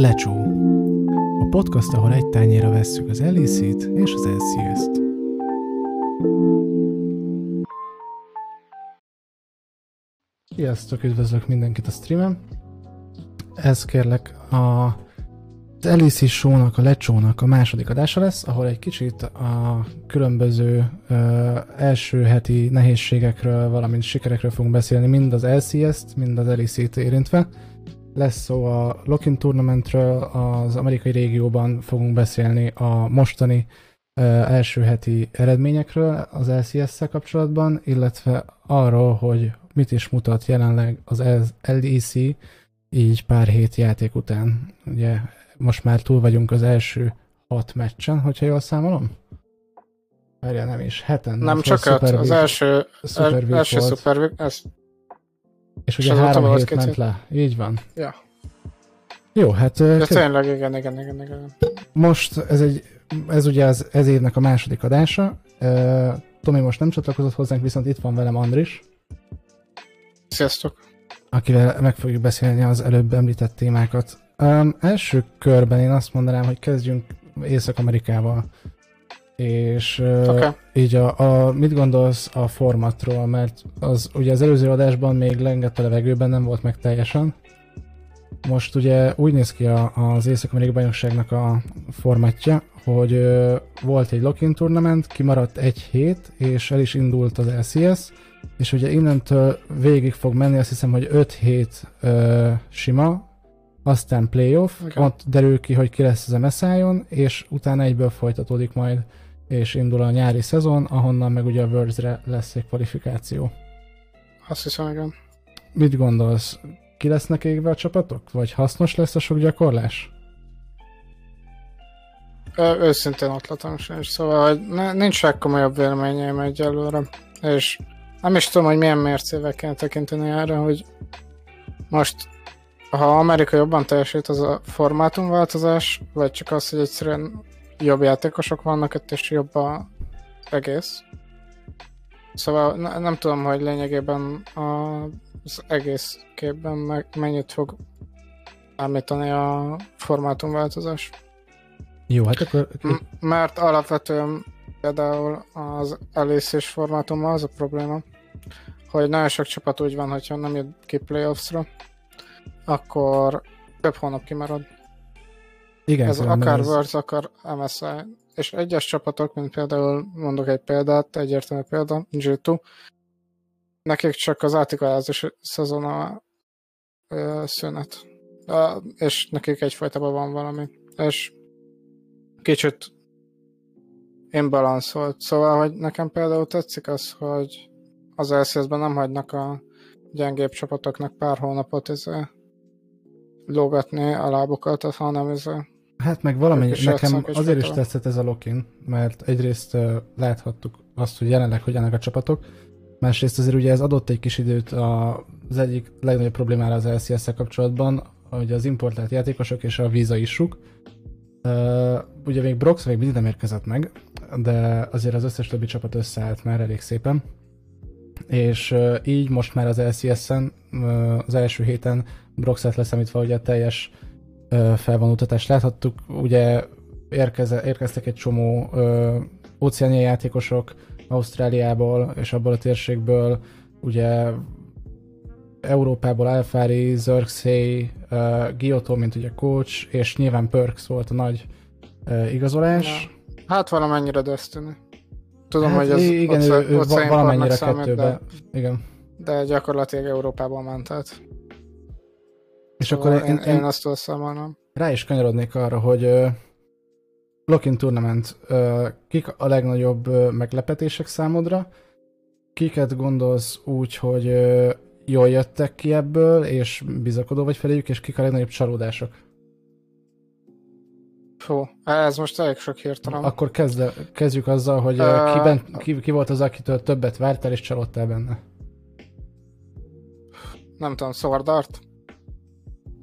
Lecsó. A podcast, ahol egy tányéra vesszük az LEC-t és az LCS-t. Sziasztok, üdvözlök mindenkit a streamen. Ez kérlek a az Elisi Show-nak, a Lecsónak a második adása lesz, ahol egy kicsit a különböző ö, első heti nehézségekről, valamint sikerekről fogunk beszélni, mind az LCS-t, mind az Elisi-t érintve. Lesz szó a Lock-in Tournamentről, az amerikai régióban fogunk beszélni a mostani első heti eredményekről az LCS-szel kapcsolatban, illetve arról, hogy mit is mutat jelenleg az LEC így pár hét játék után. Ugye most már túl vagyunk az első hat meccsen, hogyha jól számolom? Várjál, nem is, heten. Nem csak öt, az week, első, Super week első volt. Super Week, ez... És ugye három hét ment le, így van. Ja. Jó, hát... De kö... tényleg, igen, igen, igen, igen. Most ez egy, ez ugye az ez évnek a második adása. Uh, Tomi most nem csatlakozott hozzánk, viszont itt van velem Andris. Sziasztok! Akivel meg fogjuk beszélni az előbb említett témákat. Um, első körben én azt mondanám, hogy kezdjünk Észak-Amerikával. És okay. így a, a, mit gondolsz a formatról, mert az ugye az előző adásban még lengett a levegőben, nem volt meg teljesen. Most ugye úgy néz ki a, az Észak-Amerikai Bajnokságnak a formatja, hogy uh, volt egy lock-in tournament, kimaradt egy hét, és el is indult az LCS, és ugye innentől végig fog menni, azt hiszem, hogy 5 hét uh, sima, aztán playoff, okay. ott derül ki, hogy ki lesz az MSI-on, és utána egyből folytatódik majd, és indul a nyári szezon, ahonnan meg ugye a Worlds-re lesz egy kvalifikáció. Azt hiszem, igen. Mit gondolsz? Ki lesznek égve a csapatok? Vagy hasznos lesz a sok gyakorlás? Ö, őszintén ott latom és szóval, nincs legkomolyabb véleményeim egyelőre, és nem is tudom, hogy milyen mércével kell tekinteni erre, hogy most ha Amerika jobban teljesít, az a formátumváltozás, vagy csak az, hogy egyszerűen jobb játékosok vannak itt, és jobb a egész. Szóval ne, nem tudom, hogy lényegében az egész képben meg mennyit fog számítani a formátumváltozás. Jó, hát akkor... M- mert alapvetően például az elészés formátummal az a probléma, hogy nagyon sok csapat úgy van, hogyha nem jött ki playoffsra, akkor több hónap kimarad. Igen, ez akár ez... Worlds, akár MSI. És egyes csapatok, mint például, mondok egy példát, egyértelmű példa, G2, nekik csak az átigalázás szezon a ö, szünet. A, és nekik egyfajtában van valami. És kicsit imbalanszolt. Szóval, hogy nekem például tetszik az, hogy az LCS-ben nem hagynak a gyengébb csapatoknak pár hónapot ezzel lógatni a lábukat, hanem ez a Hát meg valamennyi, nekem azért is tetszett ez a Lokin, mert egyrészt uh, láthattuk azt, hogy jelenleg hogy a csapatok, másrészt azért ugye ez adott egy kis időt a, az egyik legnagyobb problémára az lcs kapcsolatban, hogy az importált játékosok és a víza isuk. Uh, ugye még Brox még mindig nem érkezett meg, de azért az összes többi csapat összeállt már elég szépen. És uh, így most már az LCS-en uh, az első héten Broxet leszámítva ugye a teljes felvonultatást láthattuk, ugye érkeze, érkeztek egy csomó ö, óceániai játékosok Ausztráliából és abból a térségből, ugye Európából Alfári, Zerxey, uh, Giotto, mint ugye coach, és nyilván Perks volt a nagy uh, igazolás. Ja. Hát valamennyire Destiny. Tudom, hát hogy az igen, ő, ő valamennyire kettőbe. De, igen. De gyakorlatilag Európában ment át. És szóval akkor én, én, én azt számolnom. Rá is kanyarodnék arra, hogy uh, Lock-in Tournament, uh, kik a legnagyobb uh, meglepetések számodra? Kiket gondolsz úgy, hogy uh, jól jöttek ki ebből, és bizakodó vagy feléjük, és kik a legnagyobb csalódások? Fú, ez most elég sok hirtelen. Akkor kezde, kezdjük azzal, hogy uh, ki, ben, ki, ki volt az, akitől többet vártál, és csalódtál benne? Nem tudom, Sword Art?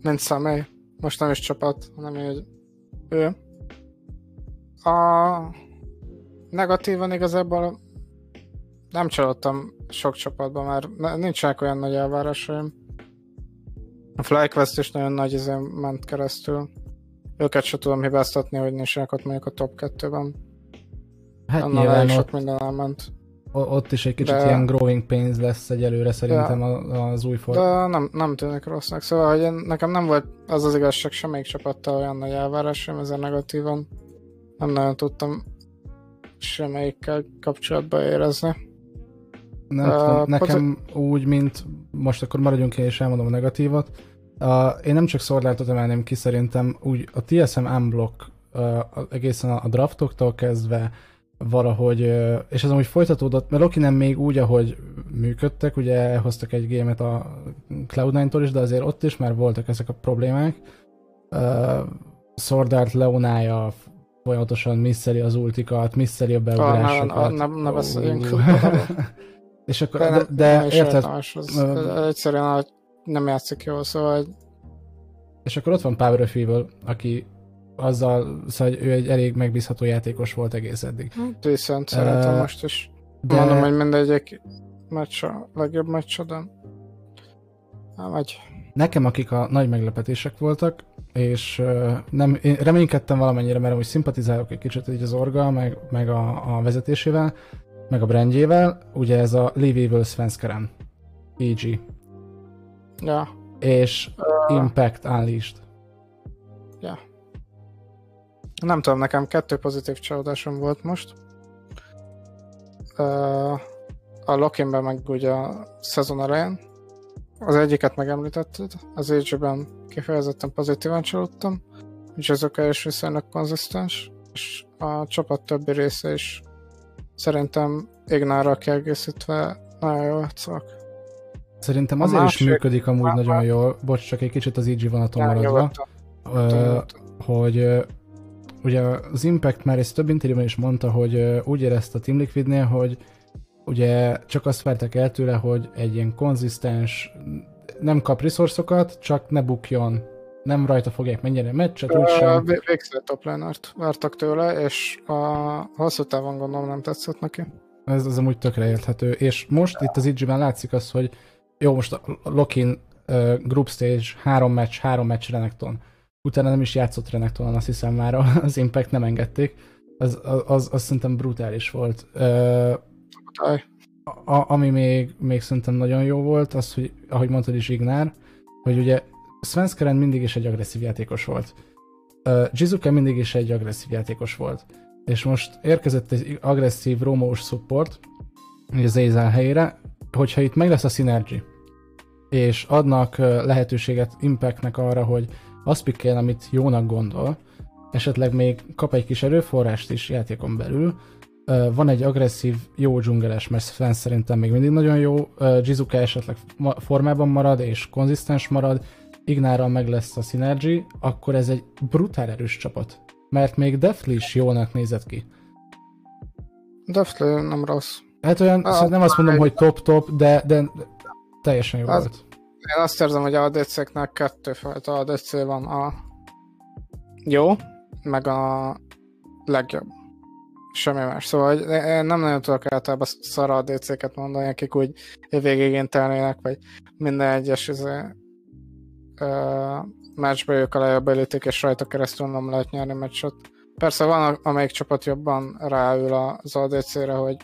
Mint személy, most nem is csapat, hanem egy ő. A negatívan igazából nem csalódtam sok csapatban, mert nincsenek olyan nagy elvárásaim. A FlyQuest is nagyon nagy ezen ment keresztül. őket se tudom hibáztatni, hogy nincsenek ott mondjuk a top 2-ben. Hát Annál nyilván elég sok ott, minden elment. Ott is egy kicsit De- ilyen growing pains lesz egyelőre szerintem a- az új for. De nem, nem tűnik rossznak. Szóval, hogy én, nekem nem volt az az igazság semmelyik csapattal olyan nagy elvárásom, ezzel negatívan nem nagyon tudtam semmelyikkel kapcsolatba érezni. Nem tudom, nekem úgy, mint most akkor maradjunk ki és elmondom a negatívat. Uh, én nem csak Swordlight-ot emelném ki, szerintem úgy a TSM Unblock uh, egészen a draftoktól kezdve valahogy, uh, és ez amúgy folytatódott, mert Loki nem még úgy, ahogy működtek, ugye elhoztak egy gémet a Cloud9-tól is, de azért ott is már voltak ezek a problémák. Uh, Sword Art Leonája folyamatosan misszeli az ultikat, misszeli a Ah, beugrásokat. ne, ne, ne beszéljünk. És akkor, De, de, nem, de nem érted, Ö, egyszerűen nem játszik jól, szóval és akkor ott van Power of Evil, aki azzal, szóval hogy ő egy elég megbízható játékos volt egész eddig. viszont szerintem Ö, most is. De Mondom, hogy mindegyik meccs a legjobb meccs, de nem megy. nekem, akik a nagy meglepetések voltak, és uh, nem, én reménykedtem valamennyire, mert úgy szimpatizálok egy kicsit így az Orga, meg, meg a, a vezetésével, meg a brandjével, ugye ez a Evil Svenskeren, EG, Ja, és Ö, Impact Unleashed. Nem tudom, nekem kettő pozitív csalódásom volt most. A Lokinben meg ugye a szezon elején. Az egyiket megemlítetted, az Age-ben kifejezetten pozitívan csalódtam, azok is viszonylag konzisztens, és a csapat többi része is szerintem Ignárral kiegészítve nagyon jó arcok. Szerintem azért is másik- működik amúgy nagyon jól, bocs, csak egy kicsit az EG vonaton maradva, hogy ugye az Impact már ezt több interjúban is mondta, hogy úgy érezte a Team Liquidnél, hogy ugye csak azt várták el tőle, hogy egy ilyen konzisztens, nem kap resourcokat, csak ne bukjon, nem rajta fogják mennyire a meccset, úgysem. Végzel top vártak tőle, és a hosszú távon gondolom nem tetszett neki. Ez az amúgy tökre érthető. És most itt az IG-ben látszik az, hogy jó, most a Lokin uh, group stage, három meccs, három meccs Renekton. Utána nem is játszott Renektonon, azt hiszem már az Impact nem engedték. Az, az, az, az szerintem brutális volt. Taj. a, ami még, még szerintem nagyon jó volt, az, hogy ahogy mondtad is Ignár, hogy ugye Svenskeren mindig is egy agresszív játékos volt. Uh, Jizuke mindig is egy agresszív játékos volt. És most érkezett egy agresszív romós support, az Azel helyére, hogyha itt meg lesz a synergy, és adnak ö, lehetőséget Impactnek arra, hogy azt pikkeljen, amit jónak gondol, esetleg még kap egy kis erőforrást is játékon belül, van egy agresszív, jó dzsungeles, mert Sven szerintem még mindig nagyon jó, Jizuka esetleg formában marad és konzisztens marad, Ignárral meg lesz a synergy, akkor ez egy brutál erős csapat. Mert még Deathly is jónak nézett ki. Deftly nem rossz. Hát olyan, Ah, szóval nem azt mondom, hogy top-top, de, de teljesen jó Az- volt. Én azt érzem, hogy a ADC-knek kettőfajta ADC van. A jó, meg a legjobb. Semmi más. Szóval hogy én nem nagyon tudok általában szar ADC-ket mondani, akik úgy végigéntelnének, vagy minden egyes izé, ö, meccsbe ők a legjobb eliték, és rajta keresztül nem lehet nyerni meccset. Persze van, amelyik csapat jobban ráül az ADC-re, hogy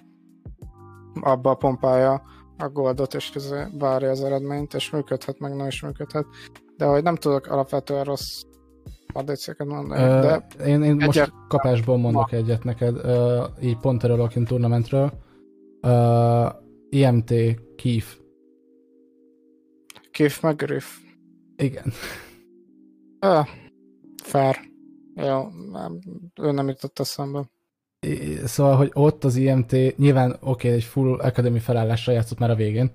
abba pompálja a goldot, és izé várja az eredményt, és működhet, meg nem is működhet. De hogy nem tudok alapvetően rossz ADC-ket mondani, Ö, de én, én most kapásból mondok egyet neked, ö, így pont erről a Lokin Tournamentről. Ö, IMT Keith. Kif meg Griff. Igen. Ah, fair. Jó, nem, ő nem jutott eszembe. Szóval, hogy ott az IMT nyilván oké, okay, egy full academy felállásra játszott már a végén.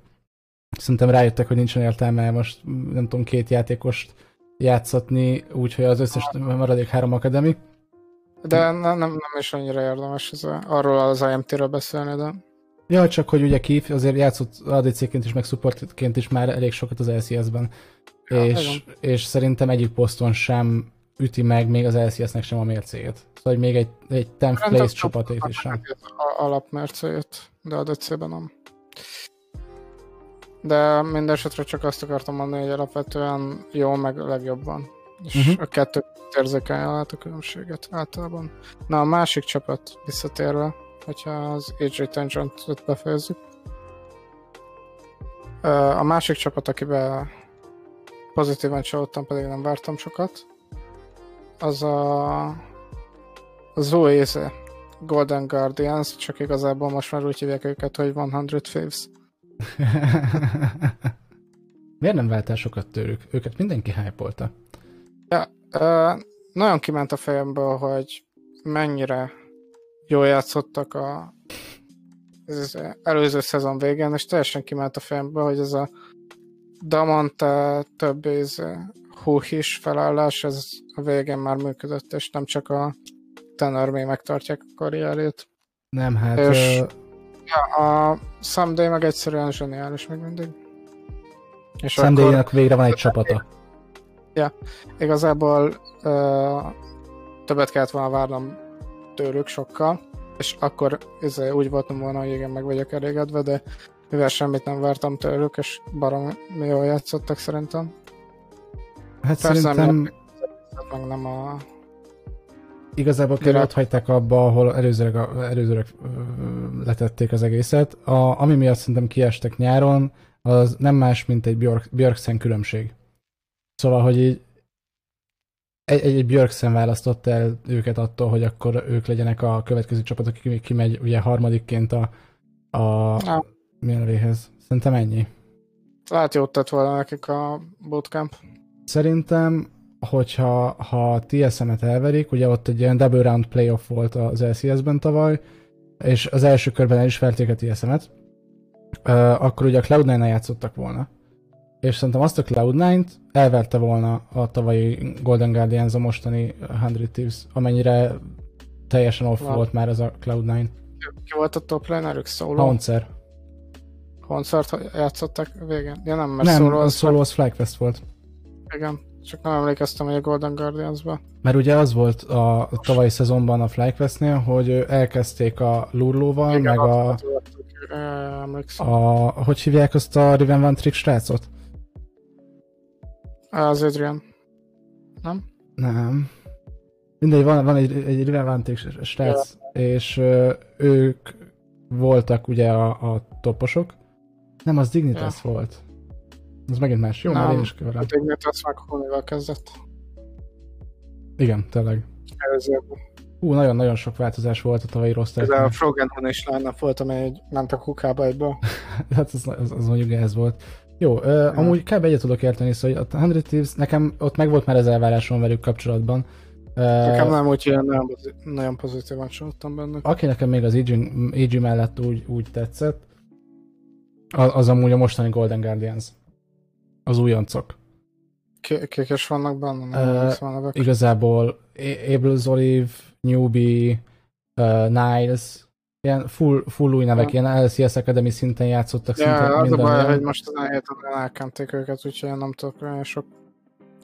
Szerintem rájöttek, hogy nincsen értelme most, nem tudom, két játékost játszatni, úgyhogy az összes maradék három akademi. De nem, nem, nem is annyira érdemes ez a, arról az IMT-ről beszélni, de Ja, csak hogy ugye Keith azért játszott ADC-ként is, meg supportként is már elég sokat az LCS-ben. Ja, és, és szerintem egyik poszton sem üti meg még az LCS-nek sem a mércéjét. Szóval hogy még egy, egy 10th Szerintem place csapatét is sem. a alapmercéjét, de a DC-ben nem. De mindesetre csak azt akartam mondani, hogy alapvetően jó, meg legjobban. és uh-huh. a kettő érzékeljen át a különbséget általában. Na a másik csapat visszatérve, hogyha az AJ Tangent-t befejezzük. A másik csapat, akiben pozitívan csalódtam, pedig nem vártam sokat, az a az új Golden Guardians, csak igazából most már úgy hívják őket, hogy 100 Thieves. Miért nem váltál sokat tőlük? Őket mindenki hype Ja, uh, nagyon kiment a fejemből, hogy mennyire jól játszottak a az előző szezon végén, és teljesen kiment a fejemből, hogy ez a Damante több ez húhis felállás, ez a végén már működött, és nem csak a Tanner még megtartják a karrierét. Nem, hát... És uh... ja, a Someday meg egyszerűen zseniális még mindig. És someday akkor... végre van egy csapata. Ja, igazából uh, többet kellett volna várnom tőlük sokkal, és akkor ez úgy voltam volna, hogy igen, meg vagyok elégedve, de mivel semmit nem vártam tőlük, és barom jól játszottak szerintem. Hát Persze szerintem... meg nem a Igazából tényleg ott hagyták abba, ahol előzőleg, előzőleg letették az egészet. A, ami miatt szerintem kiestek nyáron, az nem más, mint egy Björk, Björkszen különbség. Szóval, hogy így egy, egy, egy Björkszen választott el őket attól, hogy akkor ők legyenek a következő csapat, aki kimegy ugye harmadikként a, a ja. milyen Szerintem ennyi. Lehet jót tett volna nekik a bootcamp. Szerintem hogyha ha TSM-et elverik, ugye ott egy ilyen double round playoff volt az LCS-ben tavaly, és az első körben el is verték a TSM-et, akkor ugye a Cloud9-nal játszottak volna. És szerintem azt a Cloud9-t elverte volna a tavalyi Golden Guardians a mostani 100 Thieves, amennyire teljesen off volt már az a Cloud9. Ki volt a top lanerük? Solo? Hauncer. Hauncert játszottak végén? Ja nem, mert nem, Solo az, Solo az Flagfest volt. Igen. Csak nem emlékeztem, hogy a Golden Guardians-ba. Mert ugye az volt a tavalyi szezonban a FlyQuest-nél, hogy elkezdték a Lurlóval, meg a, a, a... Hogy hívják azt a Riven Van Trick srácot? Az Adrian. Nem? Nem. Mindegy, van, van egy, egy Riven Van Trick srác, ja. és ö, ők voltak ugye a, a toposok. Nem, az Dignitas ja. volt. Ez megint más. Jó, már én is keverem. Hát még azt meg Honival kezdett. Igen, tényleg. Előzőben. Hú, nagyon-nagyon sok változás volt a tavalyi rossz Ez a Frogen is lenne volt, amely ment a kukába egyből. hát az, az, az mondjuk ez volt. Jó, uh, amúgy kb. egyet tudok érteni, szóval a 100 Thieves, nekem ott meg volt már az elvárásom velük kapcsolatban. Nekem nem úgy, hogy nagyon, nagyon pozitívan csalódtam benne. Aki nekem még az EG mellett úgy, úgy tetszett, az, az amúgy a mostani Golden Guardians az újoncok. Kik is vannak benne? uh, igazából Able Olive, Newbie, uh, Niles, ilyen full, full új nevek, ja. ilyen LCS Academy szinten játszottak ja, szinte az a baj, hogy most az héten elkenték őket, úgyhogy én nem tudok olyan sok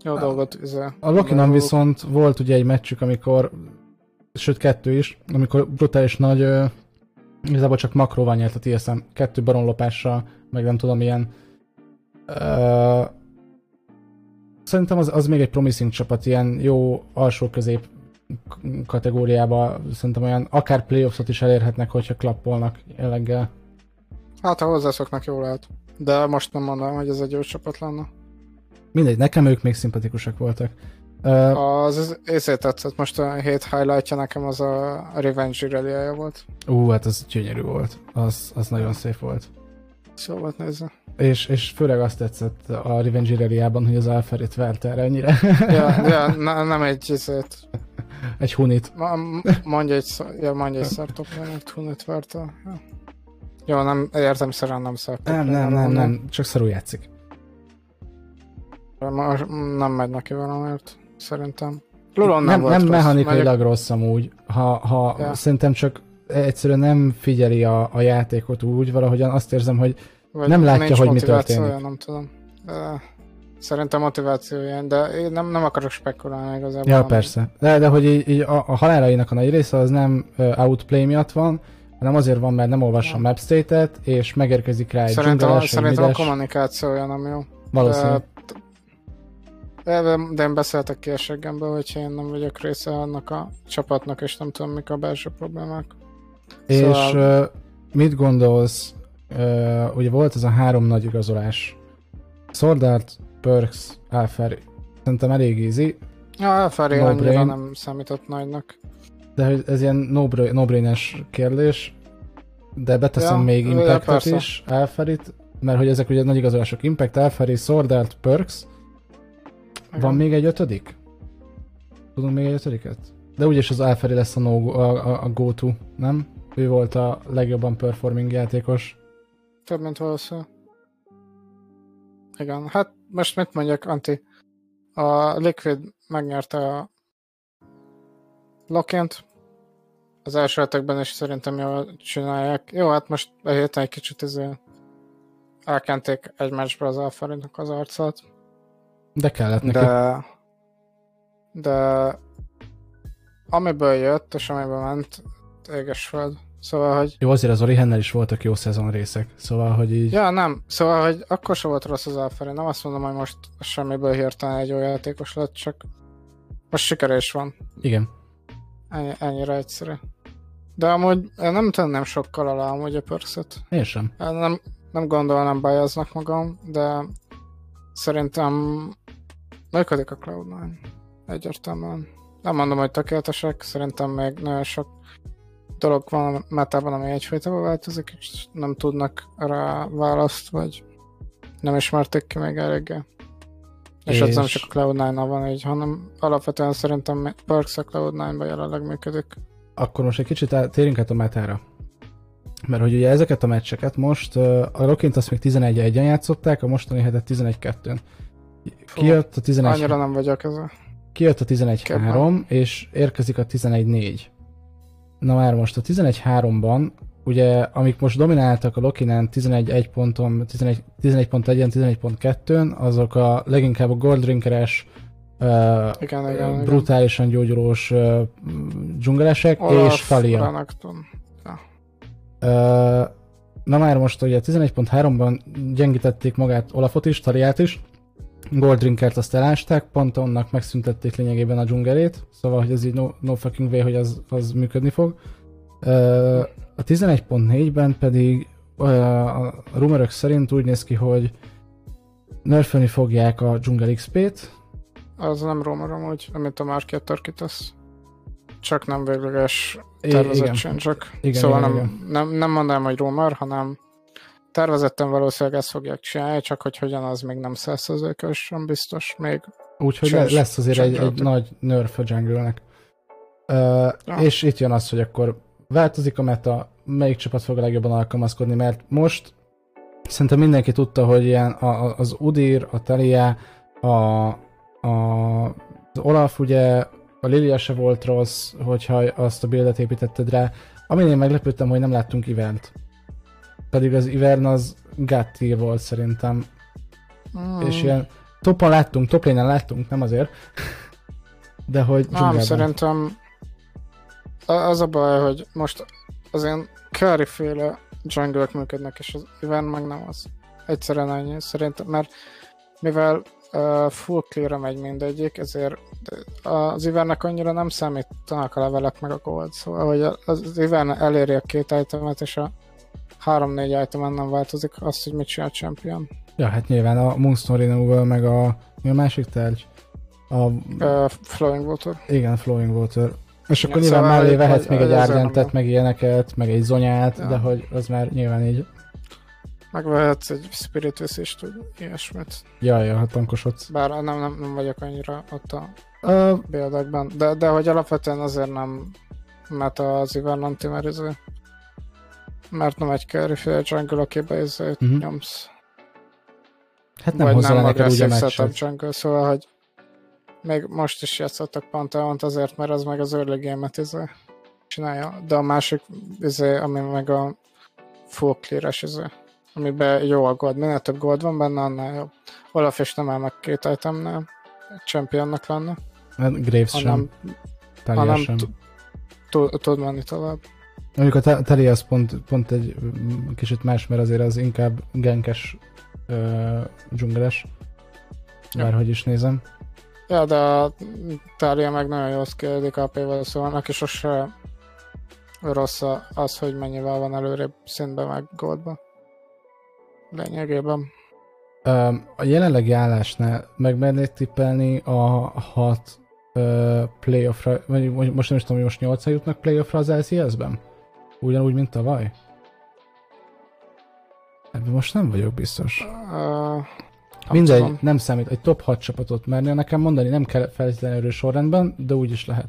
jó a, dolgot. Izé, a Lokinan viszont volt ugye egy meccsük, amikor, sőt kettő is, amikor brutális nagy, uh, igazából csak makróval nyert a TSM, kettő baronlopással, meg nem tudom, ilyen Uh, szerintem az, az még egy promising csapat, ilyen jó alsó-közép kategóriába szerintem olyan akár playoffsot is elérhetnek, hogyha klappolnak jelleggel. Hát ha hozzászoknak, jól lehet. De most nem mondom, hogy ez egy jó csapat lenne. Mindegy, nekem ők még szimpatikusak voltak. Uh, az ezért tetszett, most a hét highlightja nekem az a Revenge rally volt. Ú, hát az gyönyörű volt. Az, az nagyon szép volt. Szóval nézve. És, és főleg azt tetszett a Revenge Rally-ában, hogy az Alferit verte erre ennyire. ja, ja ne, nem egy ezért. Egy hunit. Ma, mondja egy, ja, mondja egy szartop, egy hunit verte. Ja. Jó, nem, értem szerint nem szartop. Nem, nem, nem, nem, csak szarul játszik. Nem megy neki valamiért, szerintem. Lulon nem, nem, nem mechanikailag rossz amúgy, ha, ha ja. szerintem csak egyszerűen nem figyeli a, a játékot úgy, valahogyan azt érzem, hogy vagy nem látja, hogy mi történik. Nem tudom. De szerintem motivációja, de én nem, nem akarok spekulálni igazából. Ja, nem. persze. De, de hogy így, így a, a halálainak a nagy része az nem outplay miatt van, hanem azért van, mert nem olvassa a map state-et, és megérkezik rá egy Szerintem, szerintem a kommunikációja nem jó. Valószínűleg. De én beszéltek kérségemből, hogyha én nem vagyok része annak a csapatnak, és nem tudom, mik a belső problémák. És szóval... uh, mit gondolsz, uh, ugye volt ez a három nagy igazolás, Sword Perks, Alfari. Szerintem elég easy. Ja, Alfari no annyira brain. nem számított nagynak. De ez ilyen no-brain-es no kérdés, de beteszem ja, még Impactet is, Alferit, mert hogy ezek ugye nagy igazolások. Impact, Alfari, Sword Art, Perks. Igen. Van még egy ötödik? Tudunk még egy ötödiket? De úgyis az Alfari lesz a, no, a, a, a go-to, nem? Ő volt a legjobban performing játékos. Több, mint valószínű. Igen, hát most mit mondjak, Anti? A Liquid megnyerte a Lokent, az első hetekben is szerintem jól csinálják. Jó, hát most a héten egy kicsit ezért elkenték egymásba az Alfarinnak az arcát. De kellett neki. De, de amiből jött, és amiből ment, éges föld. Szóval, hogy... Jó, azért az Orihennel is voltak jó szezon részek, szóval, hogy így... Ja, nem, szóval, hogy akkor sem volt rossz az Alfarin, nem azt mondom, hogy most semmiből hirtelen egy olyan játékos lett, csak most sikere is van. Igen. Ennyi, ennyire egyszerű. De amúgy nem tenném sokkal alá amúgy a pörszöt. Én sem. Nem, nem gondolnám bajaznak magam, de szerintem működik a Cloud9. Egyértelműen. Nem mondom, hogy tökéletesek, szerintem még nagyon sok dolog van a metában, ami egyfajtában változik, és nem tudnak rá választ, vagy nem ismerték ki még eléggé. És, és... ez nem csak a Cloud9-nal van így, hanem alapvetően szerintem Perks a Cloud9-ban jelenleg működik. Akkor most egy kicsit térjünk át a metára. Mert hogy ugye ezeket a meccseket most, a Rockint azt még 11-1-en játszották, a mostani hetet 11-2-n. Kijött a 11 Annyira nem vagyok ezzel. Kijött a 11-3, és érkezik a 11-4. Na már most a 11-3-ban, ugye amik most domináltak a Lokinen 11-1 ponton, 11, 11.1-en, 11.2-n, azok a leginkább a Gold Drinkeres, uh, igen, igen, brutálisan igen. gyógyulós uh, dzsungelesek, Olaf, és Talia. Ja. Uh, na már most ugye 11.3-ban gyengítették magát Olafot is, Taliát is, Gold Drinkert azt elásták, pont onnak megszüntették lényegében a dzsungelét, szóval hogy ez így no, no fucking way, hogy az, az működni fog. Uh, a 11.4-ben pedig uh, a rumorok szerint úgy néz ki, hogy nerfölni fogják a Jungle XP-t. Az nem rumor amúgy, amit a Marketer kitesz. Csak nem végleges tervezett csak. Igen, szóval igen, nem, igen. Nem, nem mondanám, hogy rumor, hanem tervezettem valószínűleg ezt fogják csinálni, csak hogy hogyan az még nem százszerzőkösen biztos még. Úgyhogy lesz azért egy, egy nagy nerf a jungle-nek. Uh, ja. És itt jön az, hogy akkor változik a meta, melyik csapat fog a legjobban alkalmazkodni, mert most szerintem mindenki tudta, hogy ilyen a, az Udir, a Talia, a, a, az Olaf ugye, a Lilia se volt rossz, hogyha azt a bildet építetted rá. Amin én meglepődtem, hogy nem láttunk event. Pedig az Ivern az Gatti volt szerintem. Mm. És ilyen topon láttunk, top láttunk, nem azért. De hogy Nem, szerintem az a baj, hogy most az ilyen curry féle jungle működnek, és az Ivern meg nem az. Egyszerűen annyi, szerintem, mert mivel uh, full clear megy mindegyik, ezért az Ivernek annyira nem számítanak a levelek meg a gold, szóval hogy az Ivern eléri a két itemet, és a 3-4 itemen nem változik azt, hogy mit csinál a champion. Ja, hát nyilván a Moonstone meg a, mi a másik tárgy? A... Uh, Flowing Water. Igen, Flowing Water. És akkor nyilván szóval mellé vehetsz még egy Argentet, meg ilyeneket, meg egy Zonyát, ja. de hogy az már nyilván így... Megvehetsz egy Spirit is vagy ilyesmit. Ja, ja, hát tankosodsz. Bár nem, nem, nem vagyok annyira ott a uh, de, de hogy alapvetően azért nem mert az Ivernanti, mert, ez, mert nem egy carry jungle, akibe ez uh-huh. nyomsz. Hát nem Vagy nem agresszív setup jungle, szóval, hogy még most is játszottak Pantheon-t azért, mert az meg az early game-et izé csinálja, de a másik, izé, ami meg a full clear-es izé, amiben jó a gold, minél több gold van benne, annál jobb. Olaf is nem áll meg két itemnél, championnak lenne. Hát Graves hanem, sem. hanem sem. tud menni tovább. Mondjuk a Teli az pont, pont egy kicsit más, mert azért az inkább genkes uh, dzsungeles. Bárhogy is nézem. Ja, de a Tália meg nagyon jól szkéledik AP-vel, szóval neki sose rossz az, hogy mennyivel van előrébb szintben meg goldban. Lényegében. A jelenlegi állásnál megmernék tippelni a hat playoffra, vagy most nem is tudom, hogy most 8 jutnak playoffra az LCS-ben? Ugyanúgy, mint tavaly? Ebben most nem vagyok biztos. Uh, Mindegy, tudom. nem számít. Egy top 6 csapatot mernél nekem mondani, nem kell feltétlenül erős sorrendben, de úgy is lehet.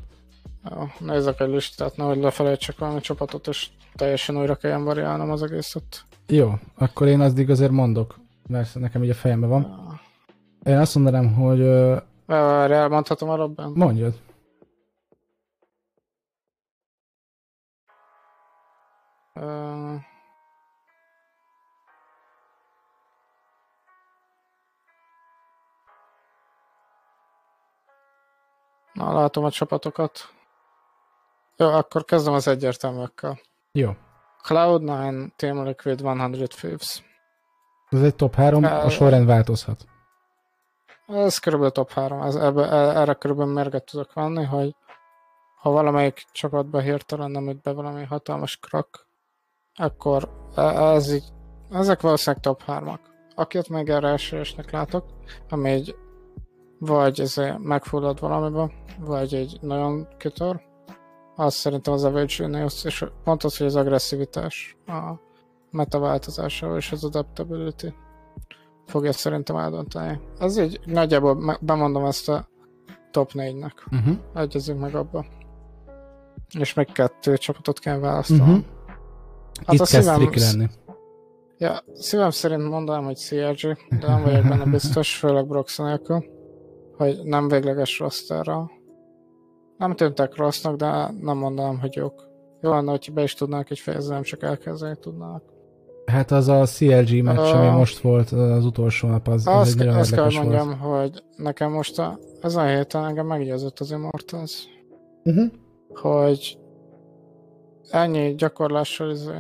Ja, nézzek egy listát, nehogy lefelejtsek valami csapatot, és teljesen újra kelljen variálnom az egészet. Jó, akkor én azt azért mondok, mert nekem így a fejemben van. Ja. Én azt mondanám, hogy... Várj, elmondhatom a Robben? Mondjad. Uh... Na, látom a csapatokat. Jó, akkor kezdem az egyértelműekkel. Jó. Cloud9 Team Liquid 100 Thieves. Ez egy top 3, a sorrend változhat. Ez körülbelül top 3, ez, ebbe, e, erre körülbelül mérget tudok venni, hogy ha valamelyik csapatba hirtelen nem üt be valami hatalmas krak, akkor e, ez így, ezek valószínűleg top 3-ak. Akit meg erre esélyesnek látok, ami egy vagy ez megfullad valamiben, vagy egy nagyon kitör, az szerintem az Avage és pont az, hogy az agresszivitás a meta változásával és az adaptability fogja szerintem eldönteni. Ez így nagyjából bemondom ezt a top 4-nek. Uh-huh. Mhm. Egyezünk meg abba. És meg kettő csapatot kell választanom. Uh-huh. Hát Itt a szívem, lenni. Ja, szívem szerint mondanám, hogy CRG, de nem vagyok benne biztos, főleg Brox nélkül, hogy nem végleges rosterra nem tűntek rossznak, de nem mondanám, hogy jók. Jó lenne, hogy be is tudnák egy fejezni, nem csak elkezdeni tudnának. Hát az a CLG meccs, uh, ami most volt az utolsó nap, az, az egy nagyon Azt kell, mondjam, volt. hogy nekem most a, ezen a héten engem meggyőzött az Immortals. Uh-huh. Hogy ennyi gyakorlással izé...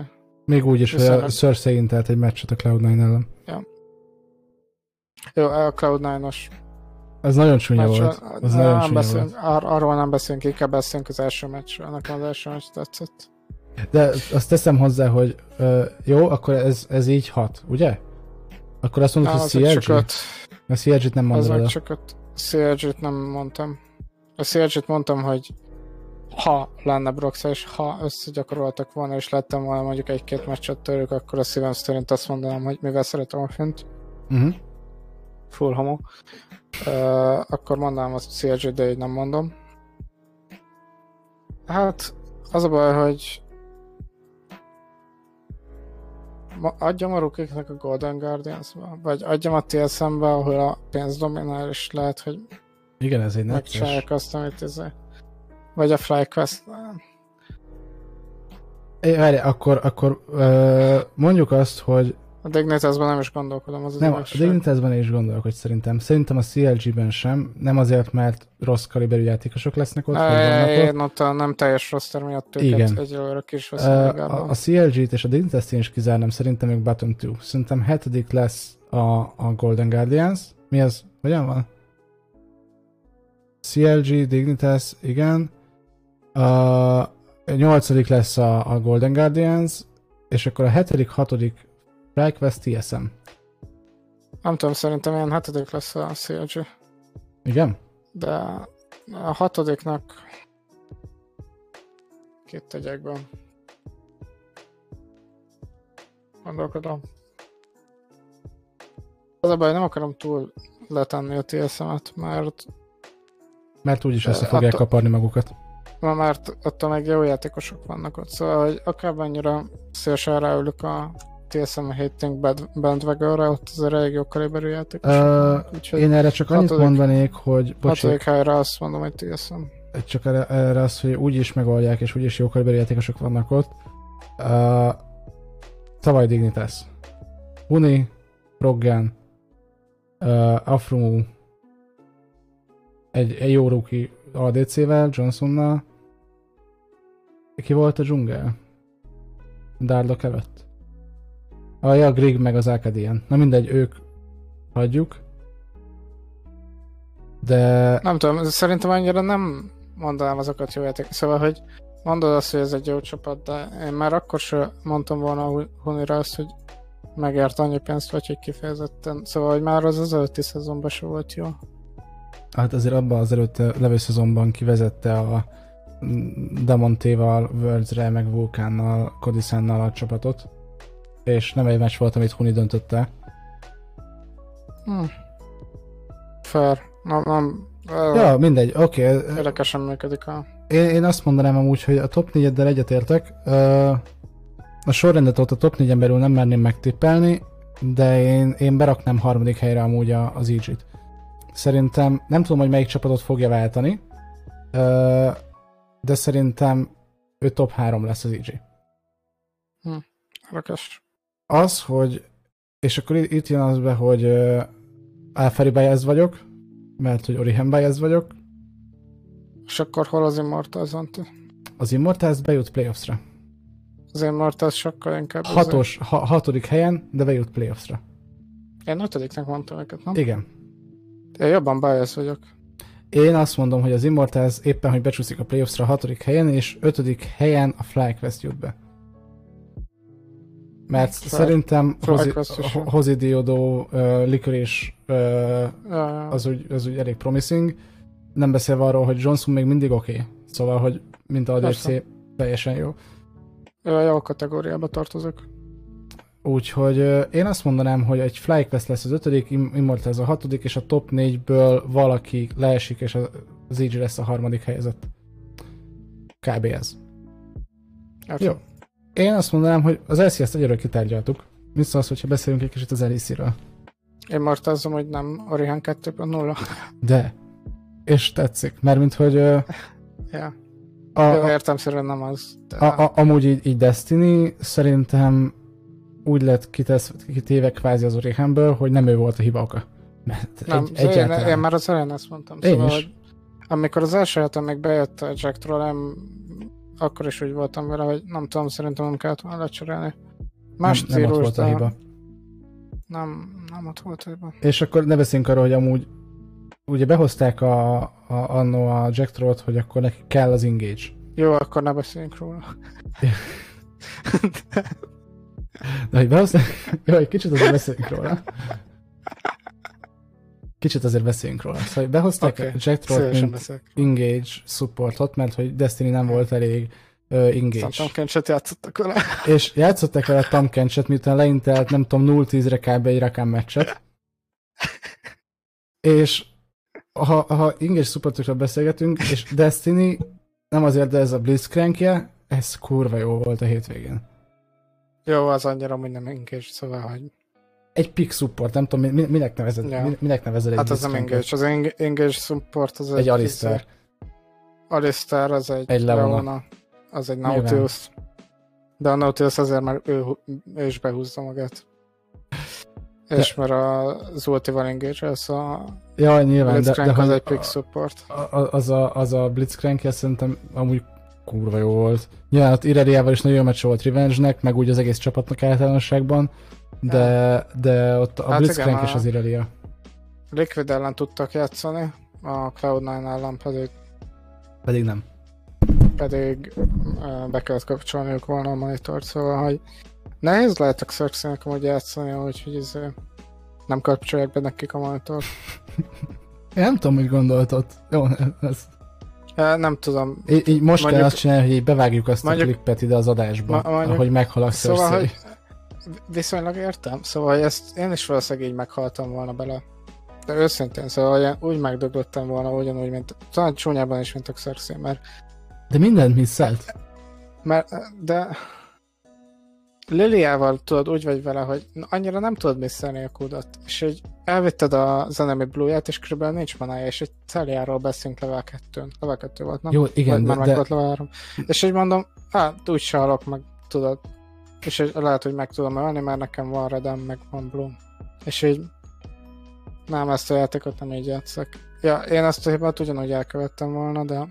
Még úgy is, hogy a Cersei intelt egy meccset a Cloud9 ellen. Ja. Jó, a Cloud9-os ez nagyon csúnya meccs, volt. Ez nagyon nem beszélünk, volt. Ar- arról nem beszélünk, inkább beszélünk az első meccsről. Nekem az első meccs tetszett. De azt teszem hozzá, hogy uh, jó, akkor ez, ez így hat, ugye? Akkor azt mondod, hogy CRG? A CRG-t nem mondod. Az csak a CRG-t nem mondtam. A CRG-t mondtam, hogy ha lenne Brox, és ha összegyakoroltak volna, és lettem volna mondjuk egy-két meccset tőlük, akkor a szívem szerint azt mondanám, hogy mivel szeretem a fint. Uh-huh. Full homo. Uh, akkor mondanám azt CRG, de így nem mondom. Hát, az a baj, hogy adjam a rukiknek a Golden Guardians-ba, vagy adjam a TSM-be, ahol a pénz dominál, és lehet, hogy igen, ez egy megcsinálják azt, amit ez vagy a FlyQuest. É, várj, akkor, akkor uh, mondjuk azt, hogy a Dignitasban nem is gondolkodom. Az nem, az a Dignitasban is gondolok, hogy szerintem. Szerintem a CLG-ben sem, nem azért, mert rossz kaliberű játékosok lesznek ott, e, én ott a nem teljes roster miatt őket Igen. egyelőre kis a, a, CLG-t és a Dignitas-t én is kizárnám, szerintem még Bottom 2. Szerintem hetedik lesz a, a Golden Guardians. Mi az? Hogyan van? CLG, Dignitas, igen. A nyolcadik lesz a, a Golden Guardians, és akkor a hetedik, hatodik FlyQuest TSM. Nem tudom, szerintem ilyen hetedik lesz a CLG. Igen? De a hatodiknak két tegyekben. Gondolkodom. Az a baj, nem akarom túl letenni a TSM-et, mert... Mert úgyis össze fogják attól, kaparni magukat. Mert attól meg jó játékosok vannak ott, szóval hogy akár annyira szélsően ráülök a TSM hating bandwagonra, ott az elég jó kaliberű játék. Uh, én erre csak annyit hatodik, mondanék, hogy... Hatodik helyre azt mondom, hogy TSM. Csak erre, erre az, hogy úgyis megoldják, és úgyis jó kaliberű játékosok vannak ott. Uh, tavaly Dignitas. Uni, Roggan, uh, Afrumu, egy, egy jó rookie ADC-vel, Johnsonnal. Ki volt a dzsungel? Darlock előtt? A ja, Grig meg az Akadian. Na mindegy, ők hagyjuk. de... Nem tudom, szerintem annyira nem mondanám azokat jó játék. Szóval, hogy mondod azt, hogy ez egy jó csapat, de én már akkor sem mondtam volna Hunira azt, hogy megért annyi pénzt, vagy hogy kifejezetten. Szóval, hogy már az az előtti szezonban se volt jó. Hát azért abban az előtte levő szezonban kivezette a Damontéval, Worldsre, meg Vulkánnal, Kodiszánnal a csapatot. És nem egy meccs volt, amit Huni döntötte. Hm. Fair. Nem, nem, ja, mindegy, oké. Okay. Érdekesen működik a... Én, én azt mondanám amúgy, hogy a top 4-eddel egyetértek. A sorrendet ott a top 4-en belül nem merném megtippelni, de én, én beraknám harmadik helyre amúgy az EG-t. Szerintem, nem tudom, hogy melyik csapatot fogja váltani, de szerintem ő top 3 lesz az EG. Hm, Rakos. Az, hogy, és akkor itt jön az be, hogy Alfari Baez vagyok, mert hogy Orihen Baez vagyok. És akkor hol az Immortals Az Immortals bejut playoffsra. Az Immortals sokkal inkább... Hatos, ha, hatodik helyen, de bejut playoffsra. Én ötödiknek mondtam őket, nem? Igen. Én jobban Baez vagyok. Én azt mondom, hogy az Immortals éppen, hogy becsúszik a playoffsra a hatodik helyen, és ötödik helyen a FlyQuest jut be. Mert Fly, szerintem Hozi Diodo uh, Licorice uh, az, úgy, az úgy elég promising. Nem beszélve arról, hogy Johnson még mindig oké. Okay. Szóval, hogy mint a DC teljesen jó. Jó kategóriába tartozok. Úgyhogy én azt mondanám, hogy egy FlyQuest lesz az ötödik, Immortals a hatodik, és a top négyből valaki leesik, és az EG lesz a harmadik helyzet. Kb. ez. Hát. Jó. Én azt mondanám, hogy az LCS-t egyről kitárgyaltuk. Mi szólsz, hogyha beszélünk egy kicsit az LEC-ről? Én martázom, hogy nem Orihan 2.0. De. És tetszik, mert mint hogy... Uh, ja. A, Jó, értem szerint nem az. De... A, a, amúgy így, így Destiny szerintem úgy lett kitesz, kitéve kvázi az Orihanből, hogy nem ő volt a hiba oka. Mert nem, egy, egyáltalán... én, én, már az elején ezt mondtam. Én szóval, is. Hogy amikor az első héten még bejött a Jack Trollem, akkor is úgy voltam vele, hogy nem tudom, szerintem nem kellett volna lecserélni. Más nem, nem ott volt a hiba. Nem, nem ott volt a hiba. És akkor ne beszéljünk arról, hogy amúgy ugye behozták a, a, annó a Jack Trollt, hogy akkor neki kell az engage. Jó, akkor ne beszéljünk róla. De hogy behozták... Jó, egy kicsit azért beszéljünk róla. Kicsit azért beszéljünk róla. Szóval behozták okay. Jack mint engage supportot, mert hogy Destiny nem volt elég uh, engage. Szóval Tom Kencset játszottak vele. És játszottak vele Tom Kencset, miután leintelt, nem tudom, 0-10-re kb. egy rakám meccset. És ha, ha engage supportokról beszélgetünk, és Destiny nem azért, de ez a Blitzcrankje, ez kurva jó volt a hétvégén. Jó, az annyira, engage, szóval, hogy... Egy pick support, nem tudom, minek nevezed, ja. minek nevezed egy Hát az nem engage, az engage support az egy... Egy Alistair. Alistair az egy, egy Leona. Leona. Az egy Nautilus. Nyilván. De a Nautilus azért már ő, ő is behúzza magát. De... És mert az ultival engage az a Ja, nyilván, de, de az egy pick support. A, az a, az a Blitzcrank szerintem amúgy kurva jó volt. Nyilván ott Ireliával is nagyon jó meccs volt Revenge-nek, meg úgy az egész csapatnak általánosságban, de, de ott a hát Blitzcrank igen, és az Irelia. Liquid ellen tudtak játszani, a Cloud9 ellen pedig... Pedig nem. Pedig be kellett kapcsolniuk volna a monitort, szóval, hogy nehéz lehet a Xerxének amúgy játszani, úgyhogy ez nem kapcsolják be nekik a monitort. Én nem tudom, hogy gondoltad. Jó, ez... Nem tudom. Így, így most mondjuk, kell azt csinálni, hogy így bevágjuk azt mondjuk, a klippet ide az adásba, ma, mondjuk, ahogy meghal a szóval, hogy Viszonylag értem. Szóval hogy ezt én is valószínűleg így meghaltam volna bele. De őszintén, szóval úgy megdöglöttem volna ugyanúgy, mint talán csúnyában is, mint a Xerxé, mert... De mindent misszelt. Mert, de Liliával tudod, úgy vagy vele, hogy annyira nem tudod misszelni a kódot, és hogy elvitted a zenemi blue és körülbelül nincs manája, és egy Celiáról beszélünk level 2 level 2 volt, nem? Jó, igen, Vagy de... Már de... level 3. És így mondom, hát úgy se halok meg, tudod. És így lehet, hogy meg tudom ölni, mert nekem van redem, meg van bloom. És így nem, ezt a játékot nem így játszok. Ja, én ezt a hibát ugyanúgy elkövettem volna, de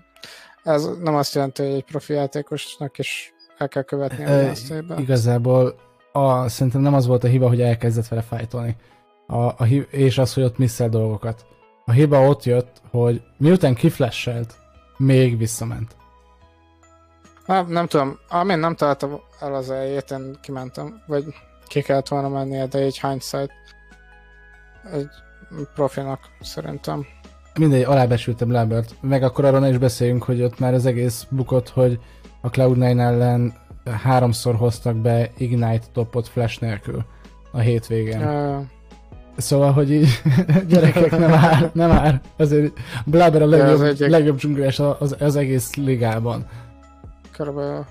ez nem azt jelenti, hogy egy profi játékosnak is el kell követni a e, Igazából a, szerintem nem az volt a hiba, hogy elkezdett vele fájtolni. A, a, és az, hogy ott misszel dolgokat. A hiba ott jött, hogy miután kiflasselt, még visszament. Nem, nem tudom, amint nem találtam el az eljét, én kimentem, vagy ki kellett volna mennie, de egy hindsight egy profinak szerintem. Mindegy, alábesültem Lambert. Meg akkor arra ne is beszéljünk, hogy ott már az egész bukott, hogy a Cloud9 ellen háromszor hoztak be Ignite topot flash nélkül a hétvégén. Uh, Szóval, hogy így gyerekek nem már, nem már. Azért Blaber a legjobb, egyik... legjobb dzsunglás az, az, egész ligában. Körülbelül.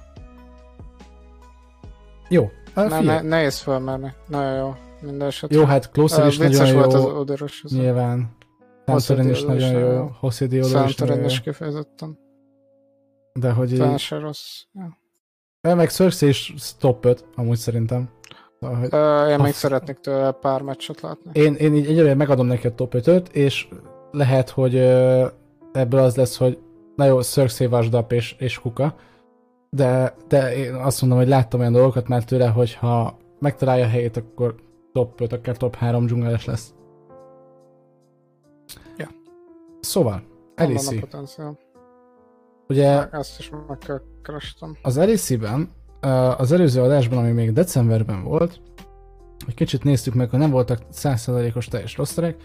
Jó. Hát ne, ne, nehéz felmenni. Nagyon jó. Minden esetre. Jó, hát Closer is nagyon jó. volt az Oderos. Nyilván. Santorin is nagyon jó. Hosszi Diolo is nagyon is kifejezetten. De hogy se rossz. Ja. Meg Cersei is top 5, amúgy szerintem. Szóval, hogy uh, én még szeretnék tőle pár meccset látni. Én, én így egyelőre megadom neki a top 5-öt, és lehet, hogy uh, ebből az lesz, hogy na jó, Cersei vasdap és, és kuka, de, de én azt mondom, hogy láttam olyan dolgokat már tőle, hogy ha megtalálja a helyét, akkor top 5, akár top 3 dzsungeles lesz. Ja. Szóval, Elisi. Ugye... Ezt is meg kell kerestem. Az Elisi-ben az előző adásban, ami még decemberben volt, egy kicsit néztük meg, hogy nem voltak 100%-os teljes rosterek,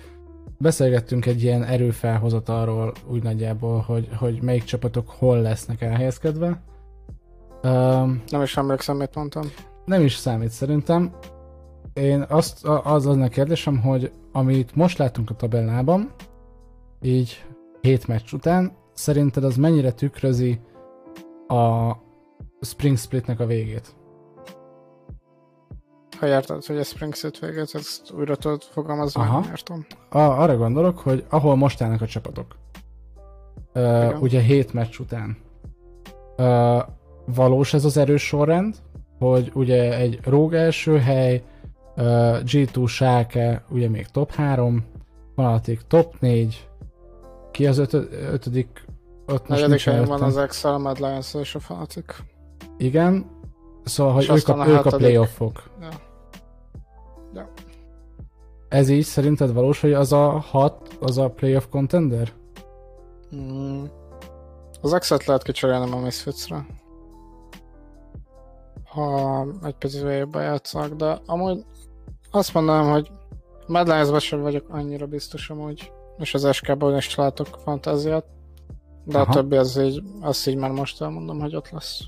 beszélgettünk egy ilyen erőfelhozatalról úgy nagyjából, hogy, hogy melyik csapatok hol lesznek elhelyezkedve. Um, nem is emlékszem, mit mondtam. Nem is számít szerintem. Én azt, az az a kérdésem, hogy amit most látunk a tabellában, így 7 meccs után, szerinted az mennyire tükrözi a, Spring Splitnek a végét. Ha érted, hogy a Spring Split végét, ezt újra tudod fogalmazni, Aha. értem. A, arra gondolok, hogy ahol most állnak a csapatok. Uh, ugye 7 meccs után. Uh, valós ez az erős sorrend, hogy ugye egy Rogue első hely, uh, G2 Sáke, ugye még top 3, Fanatic top 4, ki az ötö- ötödik? Ott most Negyedik helyen van az Excel, Mad Lions és a Fanatic. Igen, szóval, hogy ők a, ők a playoffok. Ja. ja. Ez így szerinted valós, hogy az a hat, az a playoff contender? Mm. Az X-et lehet kicserélnem a Misfits-re. Ha egy picit játszanak, de amúgy azt mondanám, hogy Mad Lions-ban sem vagyok annyira biztos amúgy, és az SK-ban is látok fantáziát, de Aha. a többi az így, azt így már most elmondom, hogy ott lesz.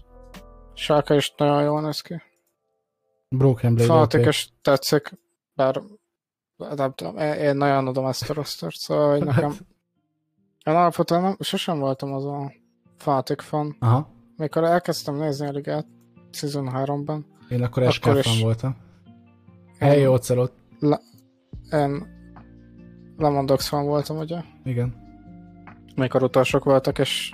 Sáka is nagyon jól néz ki. Broken Blade. Fanatikes tetszik, bár nem tudom, én nagyon adom ezt a rostert, szóval hogy nekem én alapvetően nem, sosem voltam az a Fanatic fan. Aha. Mikor elkezdtem nézni a ligát Season 3-ban. Én akkor SK fan is voltam. Hey, Ocelot. Le, én Lemondox fan voltam, ugye? Igen. Mikor utasok voltak, és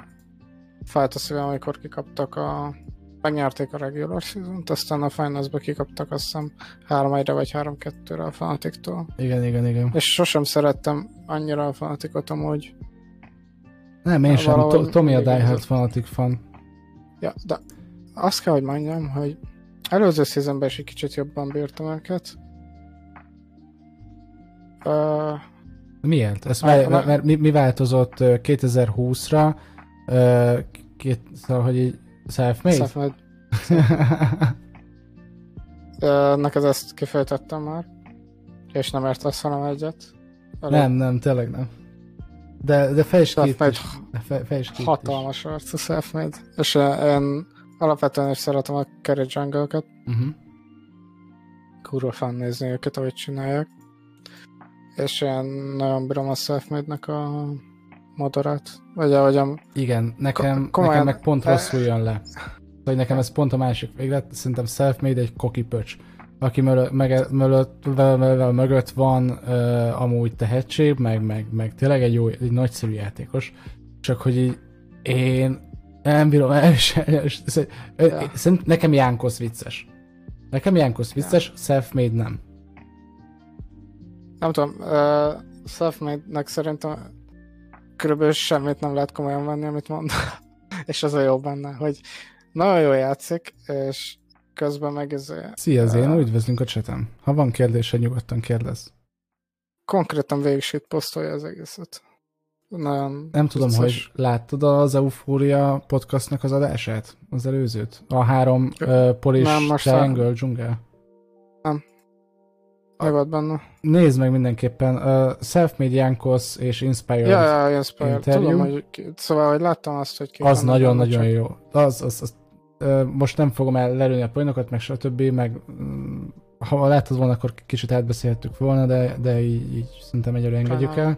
fájt a szívem, amikor kikaptak a megnyerték a regular season aztán a finals-ba kikaptak azt hiszem 3 1 vagy 3-2-re a Fanatiktól. Igen, igen, igen. És sosem szerettem annyira a Fanatikot amúgy. Nem, én sem. To- Tomi a Die Hard Fanatic fan. Ja, de azt kell, hogy mondjam, hogy előző szezonban is egy kicsit jobban bírtam őket. Uh, Miért? Ez mert, mert, mert mi, mi változott 2020-ra? Uh, két, szóval, hogy így Self-made? Self-made. Neked ezt kifejtettem már, és nem értesz velem egyet. Elég. Nem, nem, tényleg nem. De, de fejtsd ki ki Hatalmas arc a self-made. És én alapvetően is szeretem a carry jungle-ket. Uh-huh. Kurva fan nézni őket, ahogy csinálják. És én nagyon bírom a self nek a motorát, vagy ahogyan... Igen, nekem, komolyan, nekem meg pont rosszul jön le. Vagy nekem ez pont a másik véglet, szerintem self-made egy koki pöcs aki mögött, mögött, mögött van uh, amúgy tehetség, meg, meg, meg tényleg egy jó, egy nagyszerű játékos, csak hogy így én nem bírom elviselni, ja. nekem Jánkosz vicces. Nekem Jánkosz vicces, ja. self-made nem. Nem tudom, uh, self-made-nek szerintem körülbelül semmit nem lehet komolyan venni, amit mond. és az a jó benne, hogy nagyon jól játszik, és közben meg ez... Szia, Zén, uh, üdvözlünk a csetem. Ha van kérdése, nyugodtan kérdez. konkrétan végig posztolja az egészet. Nagyon Nem tudom, vicces. hogy láttad az Euphoria podcastnak az adását? Az előzőt? A három uh, Polish Nem, Triangle dzsungel? Nem. Volt benne? Nézd meg mindenképpen. Uh, Self-Made Jankos és Inspired Ja, ja, Inspired. Interview. Tudom, hogy, szóval, hogy láttam azt, hogy Az nagyon-nagyon jó. Az, az, az, uh, most nem fogom el lelőni a poénokat, meg stb., meg um, ha láttad volna, akkor kicsit átbeszélhettük volna, de, de így, így szerintem egyre engedjük el.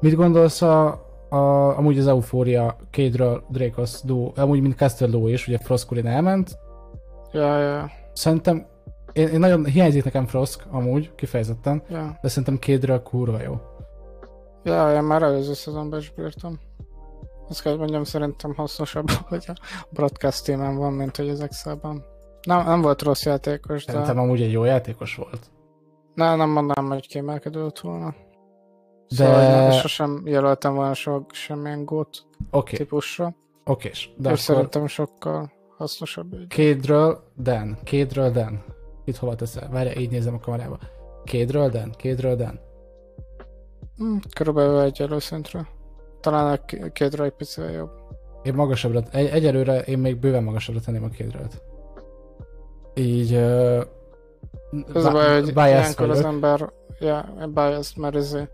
Mit gondolsz a, a, amúgy az Euphoria Kédről Dracos duo, amúgy mint Castello is, ugye Frost elment. Ja, ja. Szerintem én, én nagyon hiányzik nekem Frosk, amúgy, kifejezetten, ja. de szerintem Kédről kurva jó. Ja, én már előző szezonban is bírtam. Azt kell, mondjam, szerintem hasznosabb, hogy a broadcast témán van, mint hogy az Excelben. Nem, nem volt rossz játékos, de... Szerintem amúgy egy jó játékos volt. Ne, nem mondanám, hogy kiemelkedett volna. De... Szóval sosem jelöltem volna sok semmilyen gót okay. típusra. Oké, és, de és akkor... szerintem sokkal hasznosabb. Kédről Dan, kédről Dan. Itt hova teszel? Várj, így nézem a kamerába. Kédről Dan, kédről Dan. Hmm, körülbelül egy előszintről. Talán a kédről egy picivel jobb. Én magasabbra, egy, egyelőre én még bőven magasabbra tenném a kédről. Így... Uh, az a baj, hogy ilyenkor az ember ja, biased, mert ezért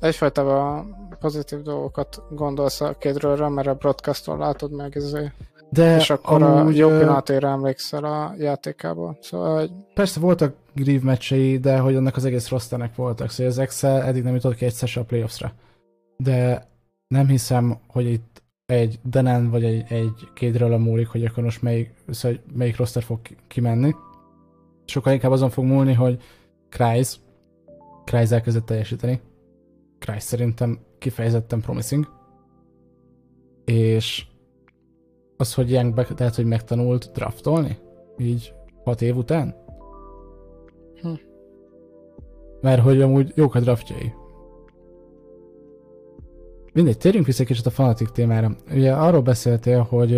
egyfajta pozitív dolgokat gondolsz a kédről, mert a broadcaston látod meg ezért. De és akkor amúgy, a jó pillanatére emlékszel a játékából. Szóval, hogy... Persze voltak Grieve meccsei, de hogy annak az egész rosternek voltak, szóval az Excel eddig nem jutott ki egyszer se a playoffsra. De nem hiszem, hogy itt egy Denen vagy egy, egy kédről a múlik, hogy akkor most melyik, szóval melyik roster fog kimenni. Sokkal inkább azon fog múlni, hogy Kreis, Kreis elkezdett teljesíteni. Kreis szerintem kifejezetten promising. És az, hogy Young lehet, hogy megtanult draftolni? Így hat év után? Hm. Mert hogy amúgy jók a draftjai. Mindegy, térjünk vissza egy kicsit a fanatik témára. Ugye arról beszéltél, hogy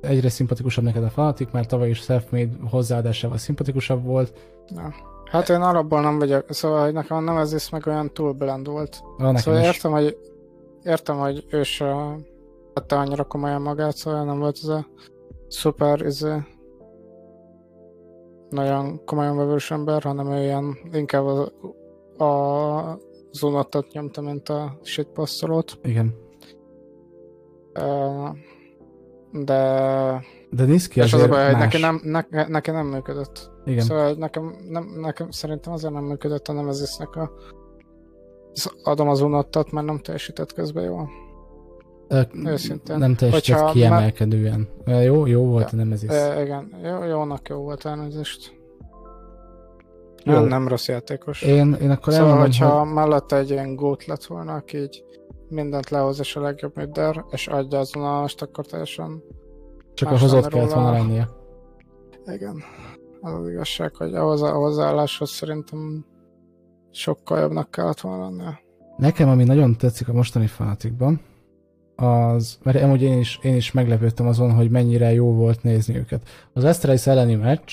egyre szimpatikusabb neked a fanatik, mert tavaly is self-made hozzáadásával szimpatikusabb volt. Na. Hát én alapból nem vagyok, szóval hogy nekem nem ez is meg olyan túl blend volt. Na, szóval is. értem, hogy értem, hogy ő se vette annyira komolyan magát, szóval nem volt ez a szuper, ez izé, nagyon komolyan vevős ember, hanem ő ilyen inkább a, a zónatot nyomta, mint a shitposztolót. Igen. De... De néz ki És az a baj, hogy neki nem, ne, neki nem működött. Igen. Szóval nekem, nem, nekem szerintem azért nem működött a Nemezisnek a adom az unottat, mert nem teljesített közben jól. Őszintén. Nem teljesített kiemelkedően. Me... Jó, jó volt ja, a Nemesis. igen, jó, jónak jó volt elnézést. Jó. Nem, nem rossz játékos. Én, én akkor szóval, elmondom, hogyha hogy... mellette egy ilyen gót lett volna, aki így mindent lehoz és a legjobb midder, és adja azon a akkor teljesen Csak a hozott kellett volna lennie. Igen. Az az igazság, hogy ahhoz a hozzáálláshoz szerintem sokkal jobbnak kellett volna lennie. Nekem, ami nagyon tetszik a mostani fanatikban, az, mert amúgy én is, én is meglepődtem azon, hogy mennyire jó volt nézni őket. Az Astralis elleni meccs,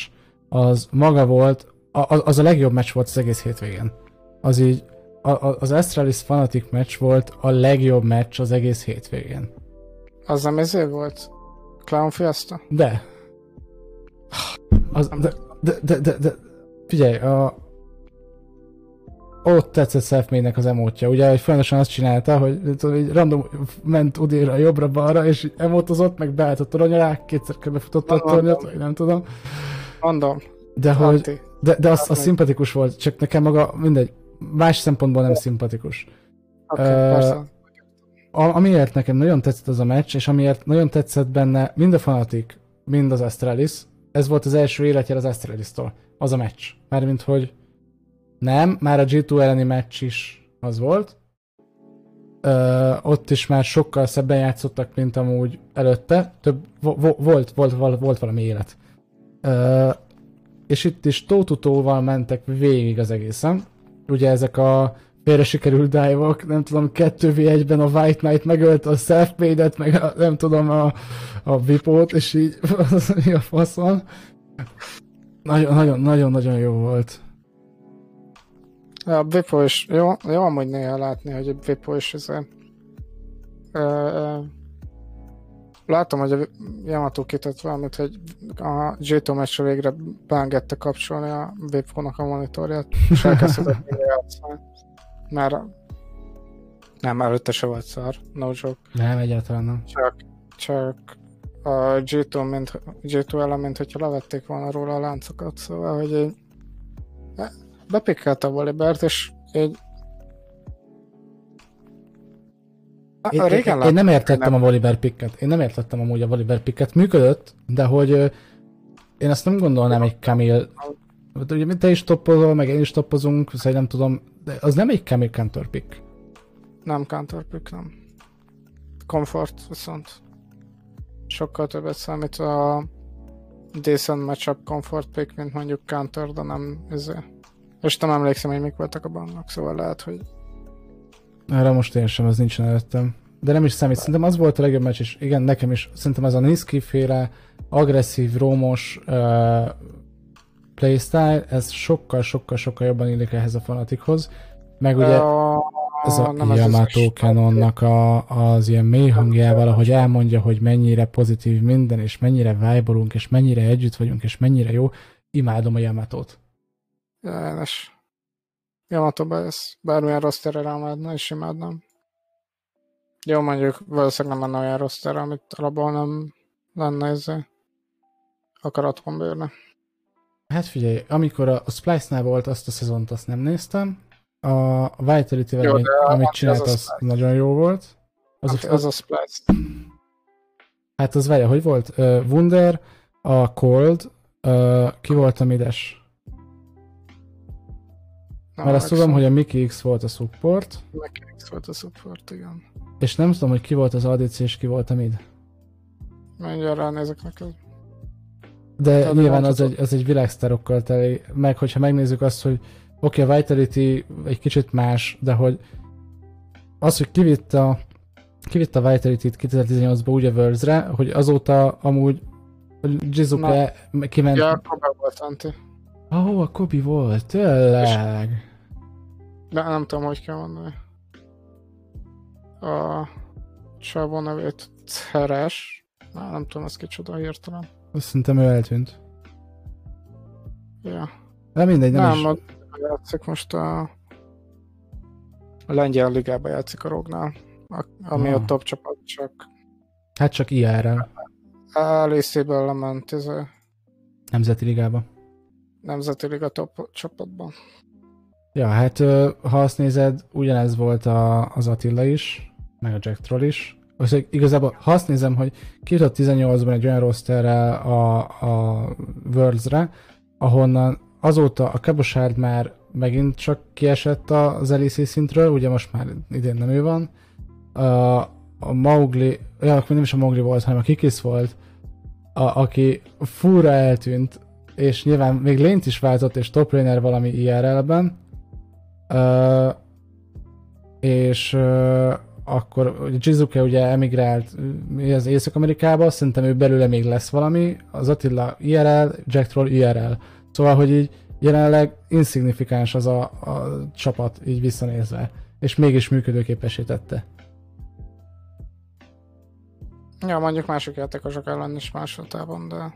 az maga volt, az a legjobb meccs volt az egész hétvégén. Az így, az Astralis Fanatic meccs volt a legjobb meccs az egész hétvégén. Az nem ezért volt? Clown Fiesta? De. Az, de, de, de, de, de, figyelj, a, ott tetszett self az emótja. Ugye, hogy folyamatosan azt csinálta, hogy tudom, így random ment udéra, jobbra-balra, és emotozott, meg beállt a torony alá, kétszer körbefutott a tornyot, vagy nem tudom. Mondom. De hogy, de, de az, az szimpatikus volt, csak nekem maga, mindegy, más szempontból nem szimpatikus. Okay, uh, amiért nekem nagyon tetszett az a meccs, és amiért nagyon tetszett benne mind a Fanatic, mind az Astralis, ez volt az első életjel az Astralis-tól, az a meccs. Mármint, hogy nem, már a G2 elleni meccs is az volt. Ö, ott is már sokkal szebben játszottak, mint amúgy előtte. Több, vo- volt, volt, volt, volt valami élet. Ö, és itt is tótutóval mentek végig az egészen. Ugye ezek a félre sikerült dive nem tudom, 2v1-ben a White Knight megölte a self meg a, nem tudom, a, a Vipót, és így mi a faszon. Nagyon-nagyon-nagyon jó volt. A Vipo is, jó, jó amúgy néha látni, hogy a Vipo is ez látom, hogy a Yamato kitett valamit, hogy a J2 meccsre végre beengedte kapcsolni a Vipo-nak a monitorját, és elkezdett játszani. Mert nem, előtte se volt szar, no joke. Nem, egyáltalán nem. Csak, csak a G2, mint, G2 ellen, mint hogyha levették volna róla a láncokat, szóval, hogy egy bepikkelte a Volibert, és egy én, a régen én, én nem értettem nem. a Volibear picket. Én nem értettem amúgy a Volibear picket. Működött, de hogy én azt nem gondolnám egy Camille Ugye te is toppozol, meg én is toppozunk, szóval nem tudom, de az nem egy Camille counter pick. Nem counter pick, nem. Comfort viszont. Sokkal többet számít a decent matchup comfort pick, mint mondjuk counter, de nem ezért. És nem emlékszem, hogy mik voltak a bannak, szóval lehet, hogy... Erre most én sem, az nincs előttem. De nem is számít, szerintem az volt a legjobb meccs, és igen, nekem is, szerintem ez a Niski féle, agresszív, rómos uh, playstyle, ez sokkal-sokkal-sokkal jobban illik ehhez a fanatikhoz. Meg ugye ez a Yamato Canonnak a, az ilyen mély hangjával, ahogy elmondja, hogy mennyire pozitív minden, és mennyire vibe és mennyire együtt vagyunk, és mennyire jó, imádom a Yamato-t. János. Yamato-ba ez bármilyen rossz tere rámádna, és imádnám. Jó, mondjuk valószínűleg nem lenne olyan rossz tere, amit alapból nem lenne ezzel akaratom bőrne. Hát figyelj, amikor a, Splice-nál volt azt a szezont, azt nem néztem. A Vitality-vel, amit, amit csinált, az, az nagyon jó volt. Az, hát, a, az a Splice. Hát az várja, hogy volt? Uh, Wunder, a Cold, uh, ki volt a Mides? Mert azt tudom, hogy a Mickey X volt a support. Mickey X volt a support, igen. És nem tudom, hogy ki volt az ADC és ki volt a mid. Mindjárt ránézek neked. De Tehát nyilván az egy, az egy világsztárokkal teli, meg hogyha megnézzük azt, hogy oké, okay, a Vitality egy kicsit más, de hogy az, hogy kivitt a, kivitt a Vitality-t 2018-ban úgy a Worlds-re, hogy azóta amúgy Jizuke kiment... Ja, Kobe volt, Anti. Oh, a Kobi volt, tényleg. De nem tudom, hogy kell mondani. A csávó nevét Ceres. Na, nem tudom, ez kicsoda hirtelen. Azt szerintem ő eltűnt. Ja. De mindegy, nem, nem is. játszik most a, a lengyel ligába játszik a Rognál, ami ah. a top csapat csak. Hát csak IR-rel. Elészéből lement ez a... Nemzeti ligába. Nemzeti liga top csapatban. Ja, hát ha azt nézed, ugyanez volt a, az Attila is, meg a Jack Troll is. Most igazából, ha azt nézem, hogy kijutott 18-ban egy olyan rosterrel a, a Worlds-re, ahonnan azóta a Kabosárd már megint csak kiesett az LEC szintről, ugye most már idén nem ő van. A, a Mowgli, ja, akkor nem is a Mowgli volt, hanem a Kikis volt, a, aki fúra eltűnt, és nyilván még lényt is váltott, és top laner valami IRL-ben. Uh, és uh, akkor Jizuke ugye emigrált az Észak-Amerikába, szerintem ő belőle még lesz valami, az Attila IRL, Jack Troll IRL. Szóval, hogy így jelenleg insignifikáns az a, a csapat így visszanézve, és mégis működőképesé tette. Ja, mondjuk mások játékosok ellen is másodában, de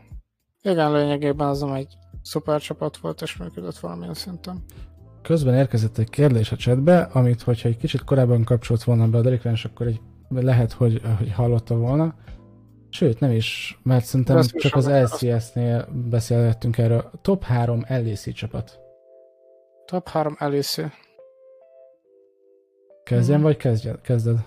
igen, lényegében az egy szuper csapat volt, és működött valamilyen szinten. Közben érkezett egy kérdés a chatbe, amit hogyha egy kicsit korábban kapcsolt volna be a Delikráns, akkor egy, lehet, hogy, hogy hallotta volna. Sőt, nem is, mert szerintem Ezt csak az LCS-nél beszélgettünk erről. Top 3 LEC csapat. Top 3 LEC. Kezdjen, hmm. vagy kezdjed, kezded?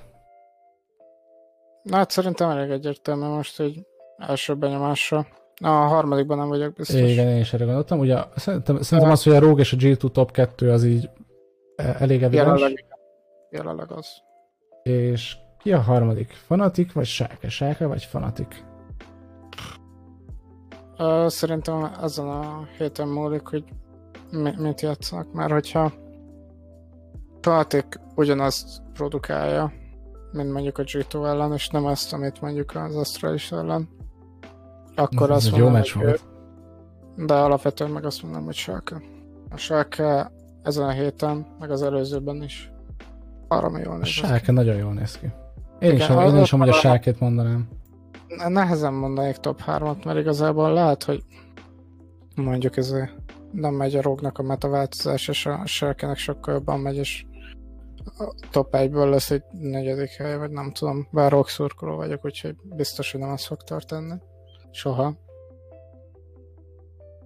Na hát szerintem elég egyértelmű most, hogy első benyomásra. A harmadikban nem vagyok biztos. Igen, én is erre gondoltam. Ugye szerintem, szerintem az, hogy a Rogue és a G2 top 2 az így e, elég evidens. Jelenleg, jelenleg az. És ki a harmadik? Fanatik vagy Sáke? Sáke vagy Fanatik? Uh, szerintem ezen a héten múlik, hogy mi, mit játszanak, mert hogyha Fanatik ugyanazt produkálja, mint mondjuk a G2 ellen, és nem azt, amit mondjuk az Astralis ellen, akkor azt mondom, jó meccs volt. De alapvetően meg azt mondom, hogy Schalke. A Schalke ezen a héten, meg az előzőben is. Arra jól néz A sárke nagyon jól néz ki. Én is, én is amúgy a sárkét mondanám. Nehezen mondanék top 3-at, mert igazából lehet, hogy mondjuk ez nem megy a rognak a metaváltozás, és a sárkenek sokkal jobban megy, és a top 1-ből lesz egy negyedik hely, vagy nem tudom, bár rock szurkoló vagyok, úgyhogy biztos, hogy nem azt fog tartani. Soha.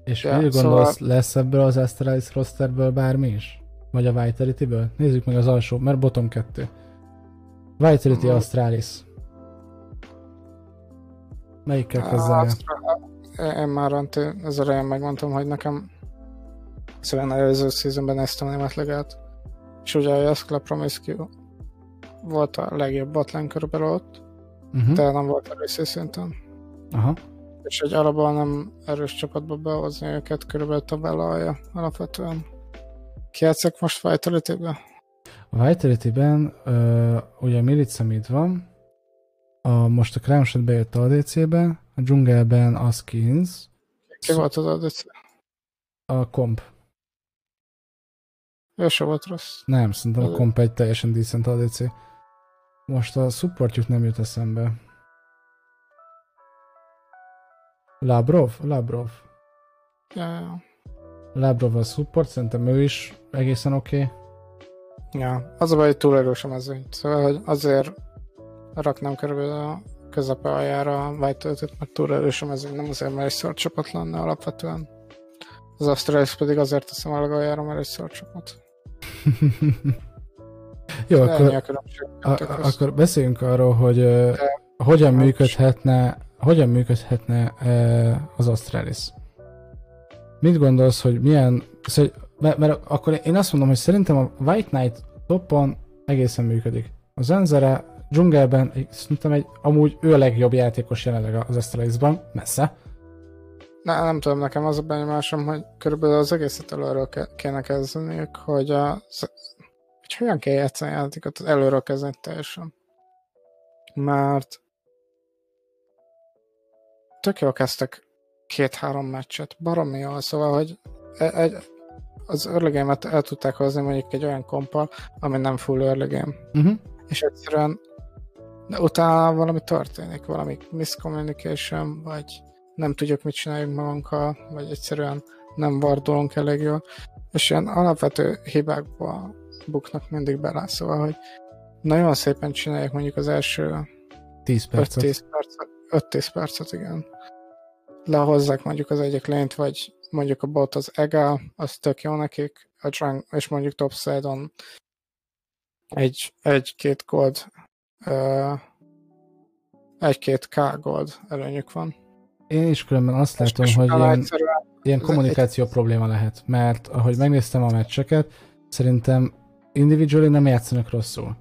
És ja, mit szóval... gondolsz, lesz ebből az Astralis rosterből bármi is? Vagy a Vitality-ből? Nézzük meg az alsó, mert bottom 2. Vitality mm. Astralis. Melyikkel kezdem Én már az elején megmondtam, hogy nekem szóval előző szezonban néztem a német legát, és ugye a Jaskla Promiscu volt a legjobb botlán körülbelül ott, uh-huh. de nem volt először szinten. Aha. És egy alapban nem erős csapatba behozni őket, körülbelül tabellalja alapvetően. Ki játszak most Vitality-ben? A Vitality-ben uh, ugye Milica mid van, a, most a Crownshot bejött a ADC-be, a dzsungelben a Skins. Ki volt az ADC? A komp. Ő se volt rossz. Nem, szerintem a komp egy teljesen decent ADC. Most a supportjuk nem jut eszembe. Labrov? Labrov. Ja, ja. Labrov a support, szerintem ő is egészen oké. Okay. Ja, az a baj, hogy túl erős a mezőny. Szóval, hogy azért raknám körülbelül a közepe aljára a White-töltőt, mert túl erős a mezőny, nem azért, mert egy szort csapat lenne alapvetően. Az Astralis pedig azért teszem a aljára, mert egy szort csapat. Jó, akkor, a, a, akkor beszéljünk arról, hogy De, hogyan működhetne, hogyan működhetne az Astralis. Mit gondolsz, hogy milyen, szóval, mert, mert akkor én azt mondom, hogy szerintem a White Knight toppon egészen működik. A Zenzere dzsungelben szerintem egy, amúgy ő a legjobb játékos jelenleg az Astralisban, messze. Ne, nem tudom, nekem az a benyomásom, hogy körülbelül az egészet előről ke- kéne kezdeniük, hogy, a, hogy hogyan kell játszani a játékot, előről kezdeni teljesen. Mert tök jól kezdtek két-három meccset, baromi jól, szóval, hogy egy, az game el tudták hozni mondjuk egy olyan kompal, ami nem full early game. Uh-huh. És egyszerűen de utána valami történik, valami miscommunication, vagy nem tudjuk, mit csináljunk magunkkal, vagy egyszerűen nem vardolunk elég jól, és ilyen alapvető hibákba buknak mindig bele, szóval, hogy nagyon szépen csinálják mondjuk az első 10 percet. 5-10 percet, 5-10 percet, igen. Lehozzák mondjuk az egyik lényt, vagy mondjuk a bot az EGA, az tök jó nekik, a drunk, és mondjuk topside-on egy, egy-két gold, uh, egy-két K gold előnyük van. Én is különben azt látom, hogy ilyen, ilyen kommunikáció egy... probléma lehet, mert ahogy megnéztem a meccseket, szerintem individually nem játszanak rosszul.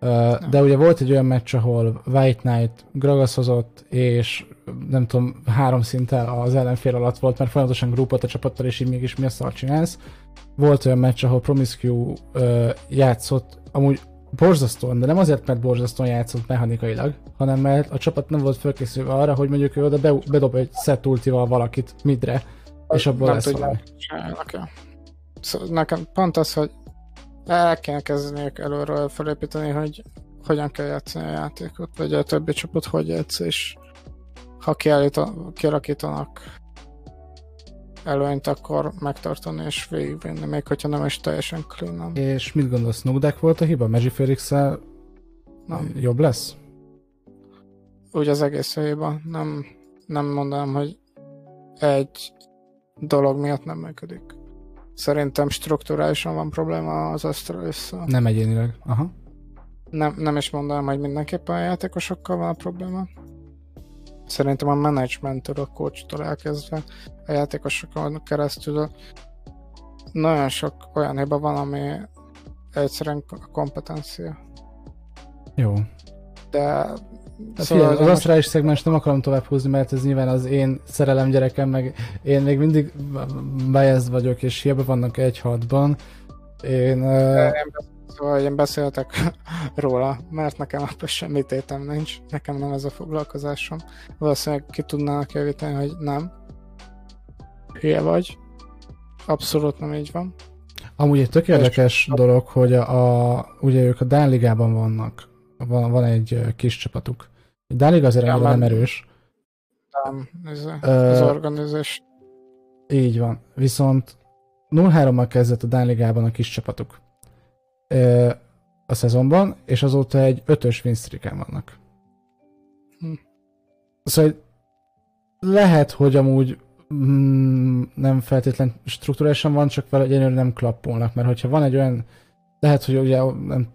Uh, de ugye volt egy olyan meccs, ahol White Knight Gragas hozott, és nem tudom, három szinten az ellenfél alatt volt, mert folyamatosan grupot a csapattal, és így mégis mi a szar csinálsz. Volt olyan meccs, ahol Promiscue uh, játszott, amúgy borzasztóan, de nem azért, mert borzasztóan játszott mechanikailag, hanem mert a csapat nem volt felkészülve arra, hogy mondjuk ő oda be, bedob egy set ultival valakit midre, és abból nem lesz valami. Szóval nekem pont az, hogy el kell kezdeni előről felépíteni, hogy hogyan kell játszani a játékot, vagy a többi csapat hogy játsz, és ha kialakítanak előnyt, akkor megtartani és végigvinni, még hogyha nem is teljesen clean És mit gondolsz, Nugdek volt a hiba? Magic felix jobb lesz? Úgy az egész hiba. Nem, nem mondanám, hogy egy dolog miatt nem működik. Szerintem strukturálisan van probléma az astralis Nem egyénileg, aha. Nem, nem is mondanám, hogy mindenképpen a játékosokkal van a probléma. Szerintem a managementtől, a coachtól elkezdve a játékosokon keresztül nagyon sok olyan hiba van, ami egyszerűen a kompetencia. Jó. De Szóval figyelj, az asztrális szegmens nem akarom tovább húzni, mert ez nyilván az én szerelem gyerekem, meg én még mindig biased vagyok, és hiába vannak egy hatban. Én... Uh... Szóval én beszéltek róla, mert nekem abban semmi tétem nincs, nekem nem ez a foglalkozásom. Valószínűleg ki tudnának javítani, hogy nem. Hülye vagy. Abszolút nem így van. Amúgy egy tök érdekes dolog, hogy a, a, ugye ők a Dán Ligában vannak. Van, van egy kis csapatuk. A Dán Liga azért ja, nem erős. Nem, ez az uh, organizás. Így van. Viszont 0-3-mal kezdett a Dán Ligában a kis csapatuk. A szezonban, és azóta egy ötös win vannak. Hm. Szóval lehet, hogy amúgy mm, nem feltétlen struktúrálisan van, csak vele egyenlőre nem klappolnak, mert hogyha van egy olyan, lehet, hogy ugye nem,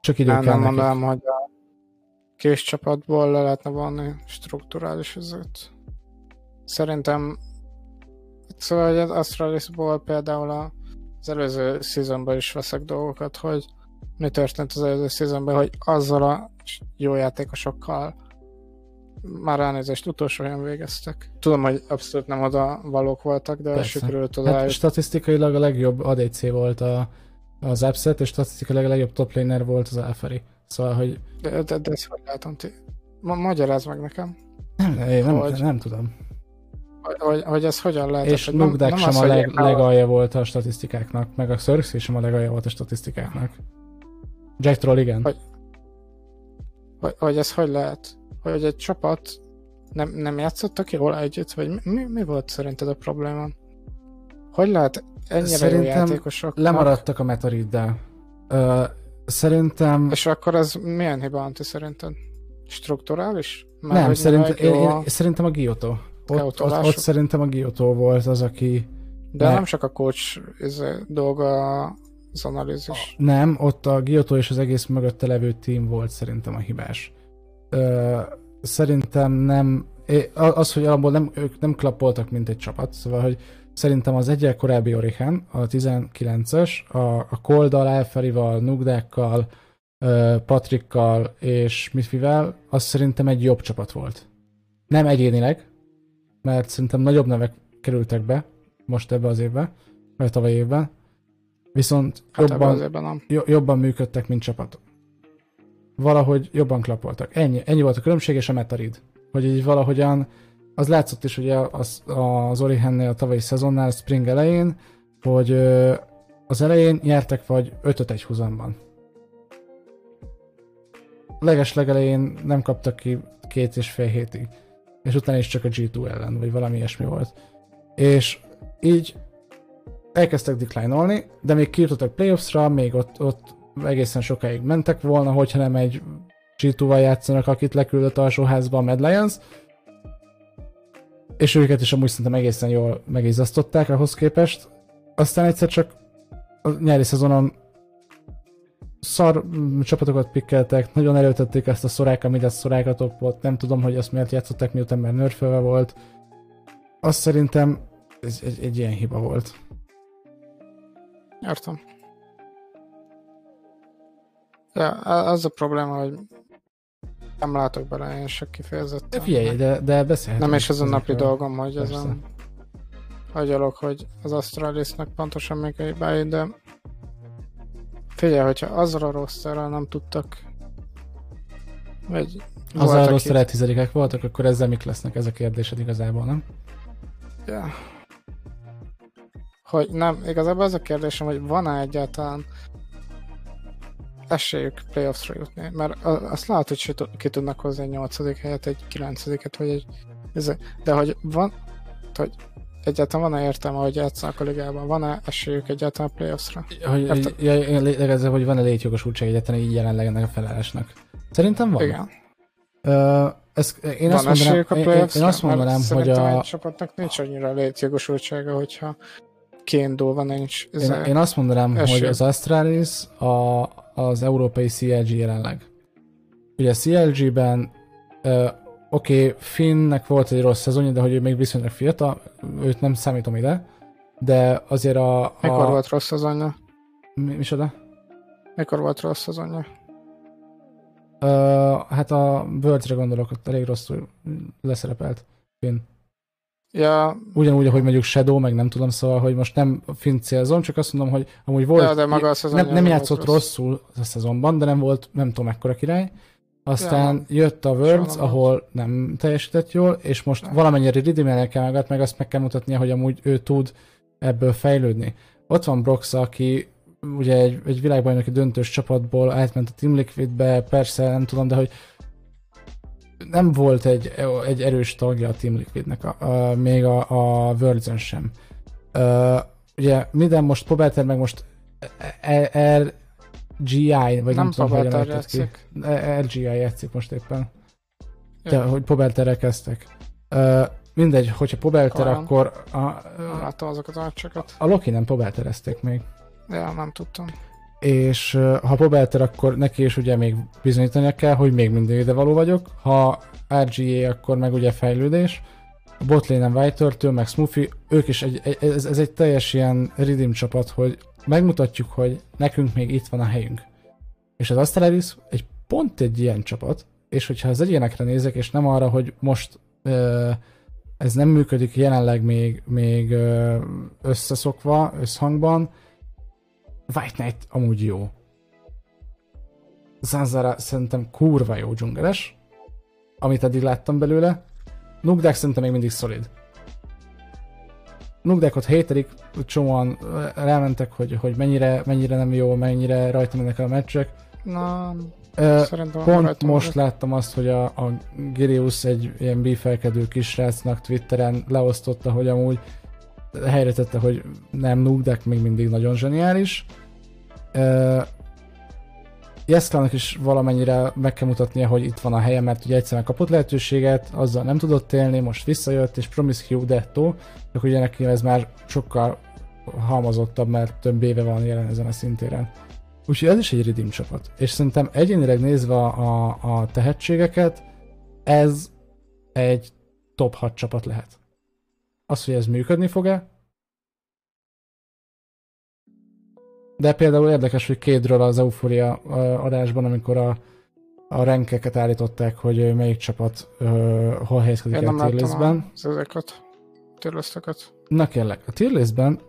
csak idő nem, kell Nem mondanám, hogy a kés csapatból le lehetne vonni strukturális üzőt. Szerintem szóval az Astralisból például az előző szezonban is veszek dolgokat, hogy mi történt az előző szezonban, hogy azzal a jó játékosokkal már elnézést utolsó helyen végeztek. Tudom, hogy abszolút nem oda valók voltak, de sikerült oda hát statisztikailag a legjobb ADC volt a, az Upset, és statisztikailag a legjobb top laner volt az Alfari. Szóval, hogy... De, de, de ezt hogy látom ti? Ma, magyarázd meg nekem. Nem, én nem, hogy, nem tudom. Hogy, hogy ez hogyan lehet? És Nugdek sem az, a leg, legalja volt a statisztikáknak, meg a Xerxes sem a legalja volt a statisztikáknak. Jack Troll igen. Hogy, hogy, hogy ez hogy lehet? hogy egy csapat nem, nem játszottak jól együtt, vagy mi, mi volt szerinted a probléma? Hogy lehet ennyire Szerintem jó játékosok? lemaradtak a metariddel. Uh, szerintem... És akkor ez milyen hiba, Anti, szerinted? Strukturális? Már nem, szerint, én, én, szerintem a Giotto. Ott, ott, ott szerintem a Giotto volt az, aki... De ne... nem csak a coach ez dolga az analízis. Nem, ott a Giotto és az egész mögötte levő team volt szerintem a hibás ö, szerintem nem, az, hogy alapból nem, ők nem klappoltak, mint egy csapat, szóval, hogy szerintem az egyel korábbi Orihen, a 19-es, a, a Koldal, Elferival, Nugdákkal, Patrikkal és Mifivel, az szerintem egy jobb csapat volt. Nem egyénileg, mert szerintem nagyobb nevek kerültek be most ebbe az évbe, vagy tavaly évben, viszont hát jobban, jobban működtek, mint csapat valahogy jobban klapoltak. Ennyi, ennyi volt a különbség, és a Metarid. Hogy így valahogyan, az látszott is ugye az, az Orihennél a tavalyi szezonnál, Spring elején, hogy az elején nyertek vagy 5-1 húzamban. Leges legelején nem kaptak ki két és fél hétig. És utána is csak a G2 ellen, vagy valami ilyesmi volt. És így elkezdtek decline de még kijutottak playoffsra, még ott, ott egészen sokáig mentek volna, hogyha nem egy G2-val játszanak, akit leküldött alsóházba a Mad Lions. És őket is amúgy szerintem egészen jól megizasztották ahhoz képest. Aztán egyszer csak a nyári szezonon szar csapatokat pikkeltek, nagyon erőltették ezt a szorák, amit a szoráka topot, nem tudom, hogy azt miért játszották, miután már nörfölve volt. Azt szerintem ez egy, egy ilyen hiba volt. Értem. Ja, az a probléma, hogy nem látok bele én se kifejezetten. De figyelj, de, de beszélhetünk. Nem is az a napi dolgom, hogy Persze. ezen hagyalok, hogy az Astralisnak pontosan még egy báj, de figyelj, hogyha azra a nem tudtak vagy az a rossz tizedikek voltak, akkor ezzel mik lesznek ez a kérdésed igazából, nem? Ja. Hogy nem, igazából az a kérdésem, hogy van-e egyáltalán esélyük playoffsra jutni, mert azt látod, hogy ki tudnak hozni egy nyolcadik helyet, egy kilencediket, vagy egy... De hogy van, hogy egyáltalán van-e értelme, hogy játszanak a ligában? Van-e esélyük egyáltalán a playoffsra? Hogy, ja, ja, hogy van-e létjogosultság egyáltalán így jelenleg ennek a felállásnak? Szerintem van. Igen. Uh, ez, én, van azt mondanám, a én, én azt mondanám, hogy a... csapatnak nincs annyira létjogosultsága, hogyha kiindulva nincs. Én, én azt mondanám, esély. hogy az Astralis a, az európai CLG jelenleg. Ugye a CLG-ben oké, okay, Finnnek volt egy rossz szezonja, de hogy ő még viszonylag fiatal, őt nem számítom ide, de azért a... a... Mikor volt rossz szezonja? Mi, micsoda? Mikor volt rossz szezonja? Uh, hát a Worlds-re gondolok, ott elég rosszul leszerepelt Finn. Ja. Ugyanúgy, ahogy mondjuk Shadow, meg nem tudom, szóval, hogy most nem Finn célzom, csak azt mondom, hogy amúgy volt, ja, de maga a nem, nem játszott rossz. rosszul a szezonban, de nem volt nem tudom mekkora király. Aztán ja, jött a Worlds, ahol nem teljesített jól, és most ja. valamennyire redeemelni kell magát, meg azt meg kell mutatnia, hogy amúgy ő tud ebből fejlődni. ott van Brox, aki ugye egy, egy világbajnoki döntős csapatból átment a Team Liquidbe, persze nem tudom, de hogy nem volt egy, egy erős tagja a Team Liquidnek, a, a, még a, a worlds sem. Uh, ugye minden most Pobelter meg most RGI, vagy nem, nem tudom, hogyan játszik. RGI játszik most éppen. De, hogy Pobelterrel kezdtek. Uh, mindegy, hogyha Pobelter, Olyan. akkor... A, nem láttam azokat a meccsokat. A Loki nem Pobelterezték még. Ja, nem tudtam. És uh, ha Pobelter, akkor neki is ugye még bizonyítania kell, hogy még mindig ide való vagyok. Ha RGA, akkor meg ugye fejlődés. A botlane white meg Smoothie, ők is egy, egy, ez, ez egy teljes ilyen redeem csapat, hogy megmutatjuk, hogy nekünk még itt van a helyünk. És az Astralis egy pont egy ilyen csapat, és hogyha az egyénekre nézek, és nem arra, hogy most ö, ez nem működik jelenleg még, még ö, összeszokva, összhangban, White Knight amúgy jó. Zanzara szerintem kurva jó dzsungeles, amit eddig láttam belőle. Nugdek szerintem még mindig szolid. Nugdekot hétedik, csomóan rámentek, hogy, hogy mennyire, mennyire nem jó, mennyire rajta mennek a meccsek. Na, Szerintem Pont most van. láttam azt, hogy a, a Girius egy ilyen bífelkedő kisrácnak Twitteren leosztotta, hogy amúgy helyre tette, hogy nem Nugdek még mindig nagyon zseniális. Jeszkának is valamennyire meg kell mutatnia, hogy itt van a helye, mert ugye egyszerűen kapott lehetőséget, azzal nem tudott élni, most visszajött, és Promise Hugh Detto, csak ugye neki ez már sokkal halmozottabb, mert több éve van jelen ezen a szintéren. Úgyhogy ez is egy redeem csapat. És szerintem egyénileg nézve a, a tehetségeket, ez egy top 6 csapat lehet. Az, hogy ez működni fog-e? De például érdekes, hogy kétről az Euphoria adásban, amikor a, a renkeket állították, hogy melyik csapat uh, hol helyezkedik el a tierlistben. ezeket, tierlisteket. Na kérlek, a tierlistben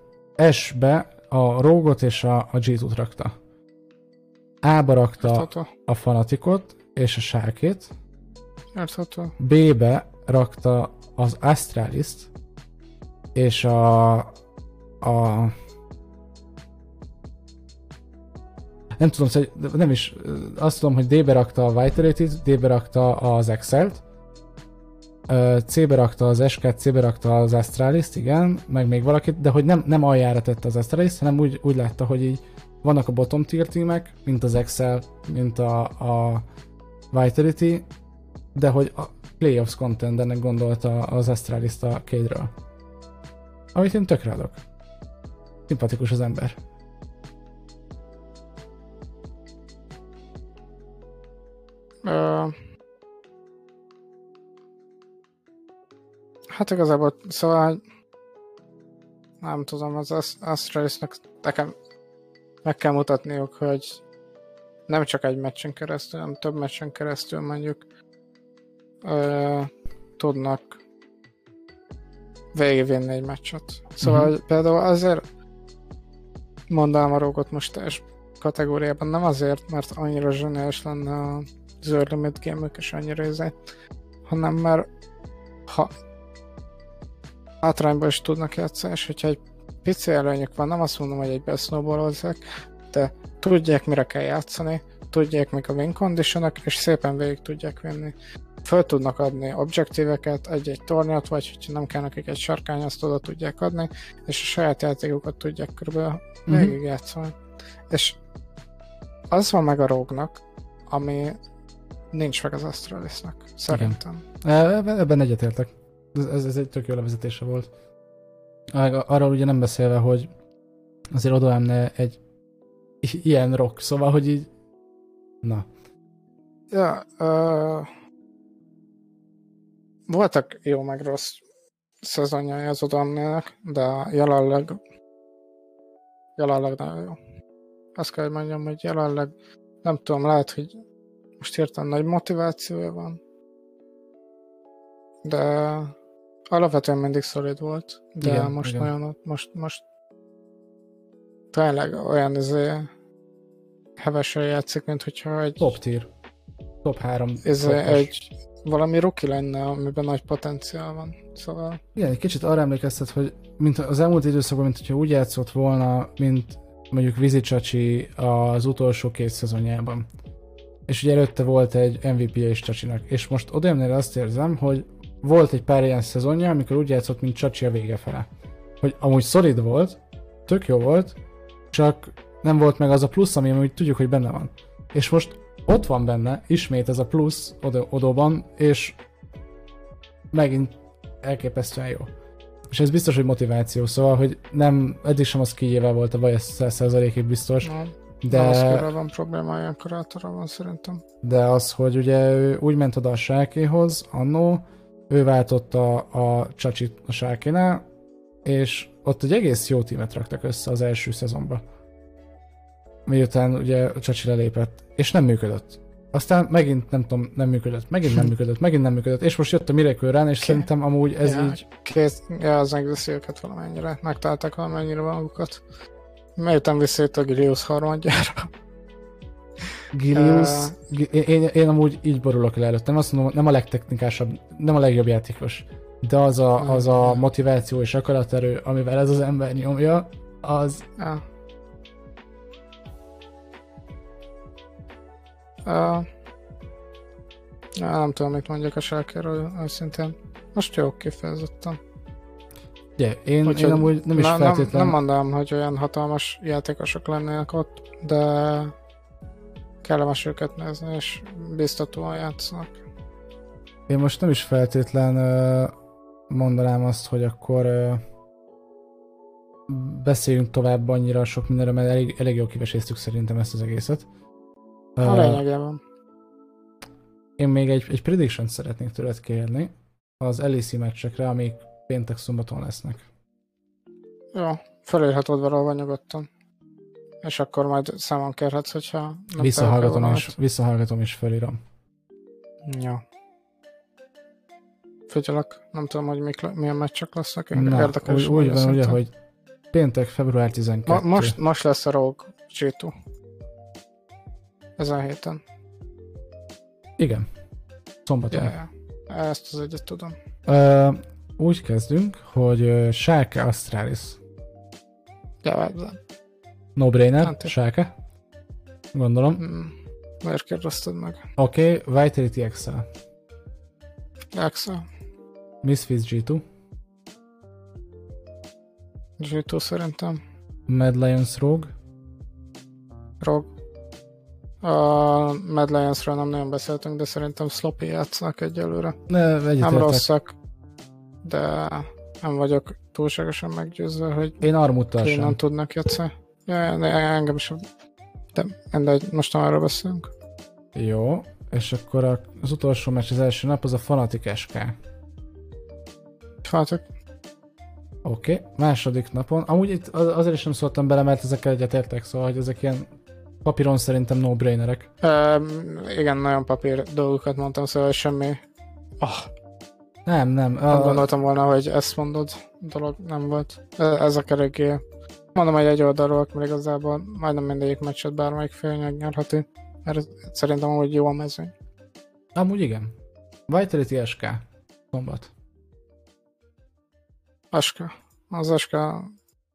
S-be a Rogot és a, a G-t rakta. A-ba rakta Értható. a Fanatikot és a Sárkét. Értható. B-be rakta az Astralis-t és a, a nem tudom, szóval nem is, azt tudom, hogy D-be rakta a Vitality-t, D-be rakta az Excel-t, C-be rakta az SK, C-be rakta az Astralis-t, igen, meg még valakit, de hogy nem, nem aljára tette az Astralis, hanem úgy, úgy látta, hogy így vannak a bottom tier tímek, mint az Excel, mint a, a Vitality, de hogy a playoffs contendernek gondolta az Astralis a kédről. Amit én tökre adok. Szimpatikus az ember. Uh, hát igazából, szóval nem tudom, az Astralisnak nekem meg kell mutatniuk, hogy nem csak egy meccsen keresztül, hanem több meccsen keresztül mondjuk ö, tudnak végigvinni egy meccset. Szóval uh-huh. például azért mondanám a rogot most teljes kategóriában, nem azért, mert annyira zseniás lenne a zöld limit game és annyira izé, hanem mert ha hátrányban is tudnak játszani, és hogyha egy pici előnyük van, nem azt mondom, hogy egy snowballozzák, de tudják, mire kell játszani, tudják, mik a win conditionok, és szépen végig tudják vinni. Föl tudnak adni objektíveket, egy-egy tornyot, vagy hogyha nem kell nekik egy sarkány, azt oda tudják adni, és a saját játékokat tudják körülbelül mm-hmm. És az van meg a rógnak, ami nincs meg az Astralisnak, szerintem. Igen. Ebben egyetértek. Ez, ez, ez egy tök jó levezetése volt. Arról ugye nem beszélve, hogy azért odaemne egy ilyen rock, szóval, hogy így... Na. Ja, uh, voltak jó meg rossz szezonjai az odaemnének, de jelenleg jelenleg nagyon jó. Azt kell, hogy mondjam, hogy jelenleg nem tudom, lehet, hogy most hirtelen nagy motivációja van, de alapvetően mindig szolid volt, de igen, most igen. nagyon, most, most tényleg olyan izé hevesen játszik, mint hogyha egy... Top tier. Top 3. Ez egy valami roki lenne, amiben nagy potenciál van. Szóval... Igen, egy kicsit arra emlékeztet, hogy mint az elmúlt időszakban, mint hogyha úgy játszott volna, mint mondjuk Vizicsacsi az utolsó két szezonjában. És ugye előtte volt egy MVP-je is Csacsinak. És most odémnél azt érzem, hogy volt egy pár ilyen szezonja, amikor úgy játszott, mint Csacsi a vége fele. Hogy amúgy szolid volt, tök jó volt, csak nem volt meg az a plusz, ami úgy tudjuk, hogy benne van. És most ott van benne, ismét ez a plusz oda, odóban, és megint elképesztően jó. És ez biztos, hogy motiváció, szóval, hogy nem, eddig sem az kijével volt a baj, ez 100%-ig biztos. Nem. De... Az van probléma, ilyenkor van szerintem. De az, hogy ugye ő úgy ment oda a sákéhoz, annó, ő váltotta a Csacsit a sákénál, és ott egy egész jó tímet raktak össze az első szezonban miután ugye a Csacsi lelépett, és nem működött. Aztán megint nem tudom, nem működött, megint nem működött, megint nem működött, és most jött a Miracle Run, és okay. szerintem amúgy ez ja, így... Kész, ja, az megveszi őket valamennyire, megtalálták valamennyire magukat. Miután visszajött a Gilius harmadjára. Gilius, uh, én, én, én, amúgy így borulok el előtt, nem azt mondom, nem a legtechnikásabb, nem a legjobb játékos, de az a, az a motiváció és akaraterő, amivel ez az ember nyomja, az... Uh. Uh, nem tudom, mit mondjak a Schalke-ről őszintén. Most jó kifejezetten. Yeah, én, Úgyhogy én amúgy nem is na, feltétlen... Nem, nem mondom, hogy olyan hatalmas játékosok lennének ott, de kellemes őket nézni, és biztatóan játszanak. Én most nem is feltétlen mondanám azt, hogy akkor beszéljünk tovább annyira sok mindenre, mert elég, elég jól kiveséztük szerintem ezt az egészet. A lényegében. Én még egy, egy prediction szeretnék tőled kérni az LEC meccsekre, amik péntek szombaton lesznek. Jó, felírhatod valahol nyugodtan. És akkor majd számon kérhetsz, hogyha... Nem visszahallgatom, és, visszahallgatom és felírom. Jó. Figyelek, nem tudom, hogy mik, milyen meccsek lesznek. Na, Érdekes úgy, úgy van, ugye, hogy péntek, február 12. Ma, most, most lesz a Rogue G2. Ezen héten. Igen. Szombaton. Ja, ja. Ezt az egyet tudom. Uh, úgy kezdünk, hogy Sáke Astralis. Ja, No-brainer, Sáke. Gondolom. Mm. Miért kérdezted meg? Oké, okay, Vitality Excel. Excel. Misfits G2. G2 szerintem. Mad Lions Rogue. Rogue. A Mad Lions-ről nem nagyon beszéltünk, de szerintem sloppy játszanak egyelőre. Ne, nem rosszak, de nem vagyok túlságosan meggyőzve, hogy én armuttal sem. tudnak játszani. Ja, de engem is. De mindegy, most arról beszélünk. Jó, és akkor az utolsó meccs az első nap az a Fanatic SK. Fanatic. Oké, okay. második napon. Amúgy itt azért is nem szóltam bele, mert ezekkel egyetértek, szóval hogy ezek ilyen Papíron szerintem no-brainerek. Um, igen, nagyon papír dolgokat mondtam, szóval semmi... Oh. Nem, nem. Nem uh, gondoltam volna, hogy ezt mondod, dolog nem volt. Ez a kereké. Mondom, hogy egy oldalról, mert igazából majdnem mindegyik meccset bármelyik fél nyerheti. Mert szerintem úgy jó a mezőny. Amúgy igen. Vitality SK. Szombat. SK. Az SK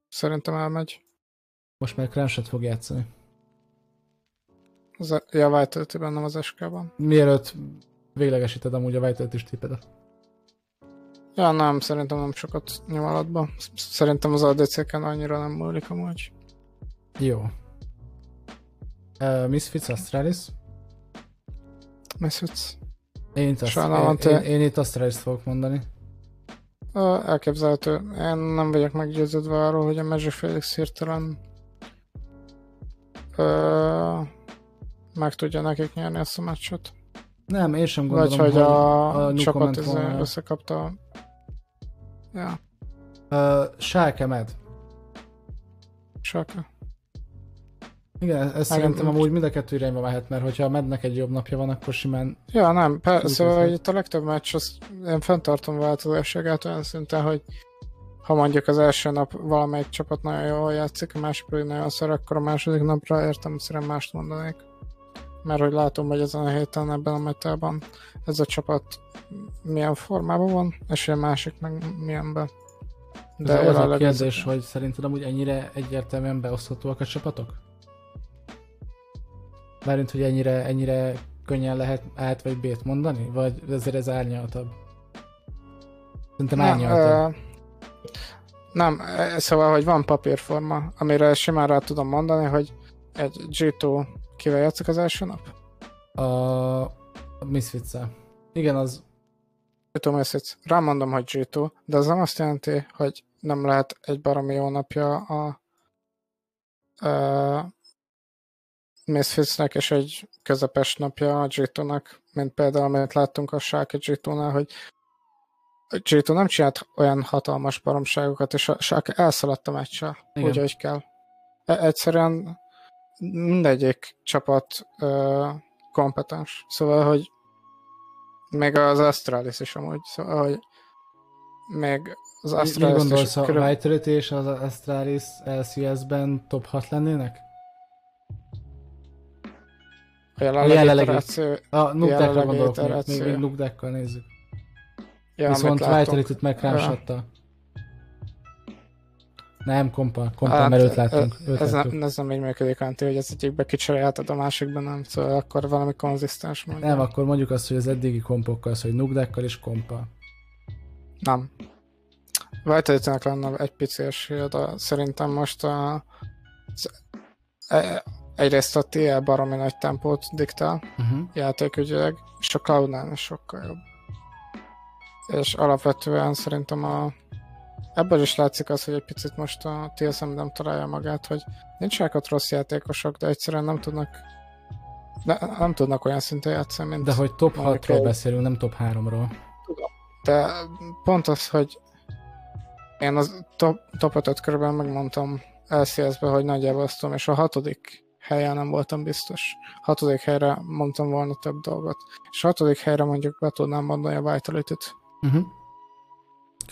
szerintem elmegy. Most már Cranshet fog játszani. Az, ja, Vitality bennem az SK-ban. Mielőtt véglegesíted amúgy a Vitality tipedet. Ja, nem, szerintem nem sokat nyom alatba. Szerintem az ADC-ken annyira nem múlik amúgy. Jó. Uh, Misfits Astralis? Misfits. Én itt, azt, én, én, én itt Astralis fogok mondani. Uh, elképzelhető. Én nem vagyok meggyőződve arról, hogy a Magic Felix hirtelen uh, meg tudja nekik nyerni ezt a meccset. Nem, én sem gondolom, Vagy hogy a, a csapat összekapta. Ja. Uh, Schalke med. Schalke. Igen, ez szerintem amúgy mind a kettő irányba mehet, mert hogyha a mednek egy jobb napja van, akkor simán... Ja, nem, persze, szóval itt a legtöbb meccs, az én fenntartom változásságát olyan szinten, hogy ha mondjuk az első nap valamelyik csapat nagyon jól játszik, a másik pedig nagyon szar, akkor a második napra értem, szerintem mást mondanék. Mert hogy látom, hogy ezen a héten ebben a metában ez a csapat milyen formában van, és a másik meg milyenben. De, De az a kérdés, hogy szerinted amúgy ennyire egyértelműen beoszthatóak a csapatok? Márint, hogy ennyire, ennyire könnyen lehet át vagy B-t mondani? Vagy ezért ez árnyaltabb? Szerintem árnyaltabb. Uh, nem, szóval, hogy van papírforma, amire simán rá tudom mondani, hogy egy G2 kivel játszik az első nap? A, misfits Igen, az... G2 Misfits. Rámondom, hogy G2, de az nem azt jelenti, hogy nem lehet egy baromi jó napja a, a Misfitsnek és egy közepes napja a G2-nak, mint például, amit láttunk a Schalke G2-nál, hogy G2 nem csinált olyan hatalmas baromságokat, és a Schalke elszaladt a meccsel, úgy, hogy kell. E- egyszerűen mindegyik csapat uh, kompetens. Szóval, hogy még az Astralis is amúgy, szóval, hogy még az Astralis Mi gondolsz, a körül... És az Astralis LCS-ben top 6 lennének? A jelenlegi, a jelenlegi iteráció, a gondolok, még, még, Nukdekkal nézzük. Ja, Viszont Vitality-t megránsatta. Ja. Nem, kompa, kompa, hát, mert őt látunk. Őt ez, nem, ez nem így működik, Antti, hogy az egyikbe kicserélheted, a másikban nem, szóval akkor valami konzisztens mondja. Nem, akkor mondjuk azt, hogy az eddigi kompokkal, az, hogy nugdekkal és kompa. Nem. vitality lenne egy pici esélye, de szerintem most a, e, egyrészt a TL baromi nagy tempót diktál uh-huh. játékügyileg, és a cloud is sokkal jobb. És alapvetően szerintem a ebből is látszik az, hogy egy picit most a TSM nem találja magát, hogy nincsenek ott rossz játékosok, de egyszerűen nem tudnak ne, nem tudnak olyan szinten játszani, mint... De hogy top 6-ról beszélünk, nem top 3-ról. Tudom. De pont az, hogy én az top, top 5-öt körülbelül megmondtam LCS-be, hogy nagyjából azt tudom, és a hatodik helyen nem voltam biztos. Hatodik helyre mondtam volna több dolgot. És hatodik helyre mondjuk be tudnám mondani a Vitality-t. Uh-huh.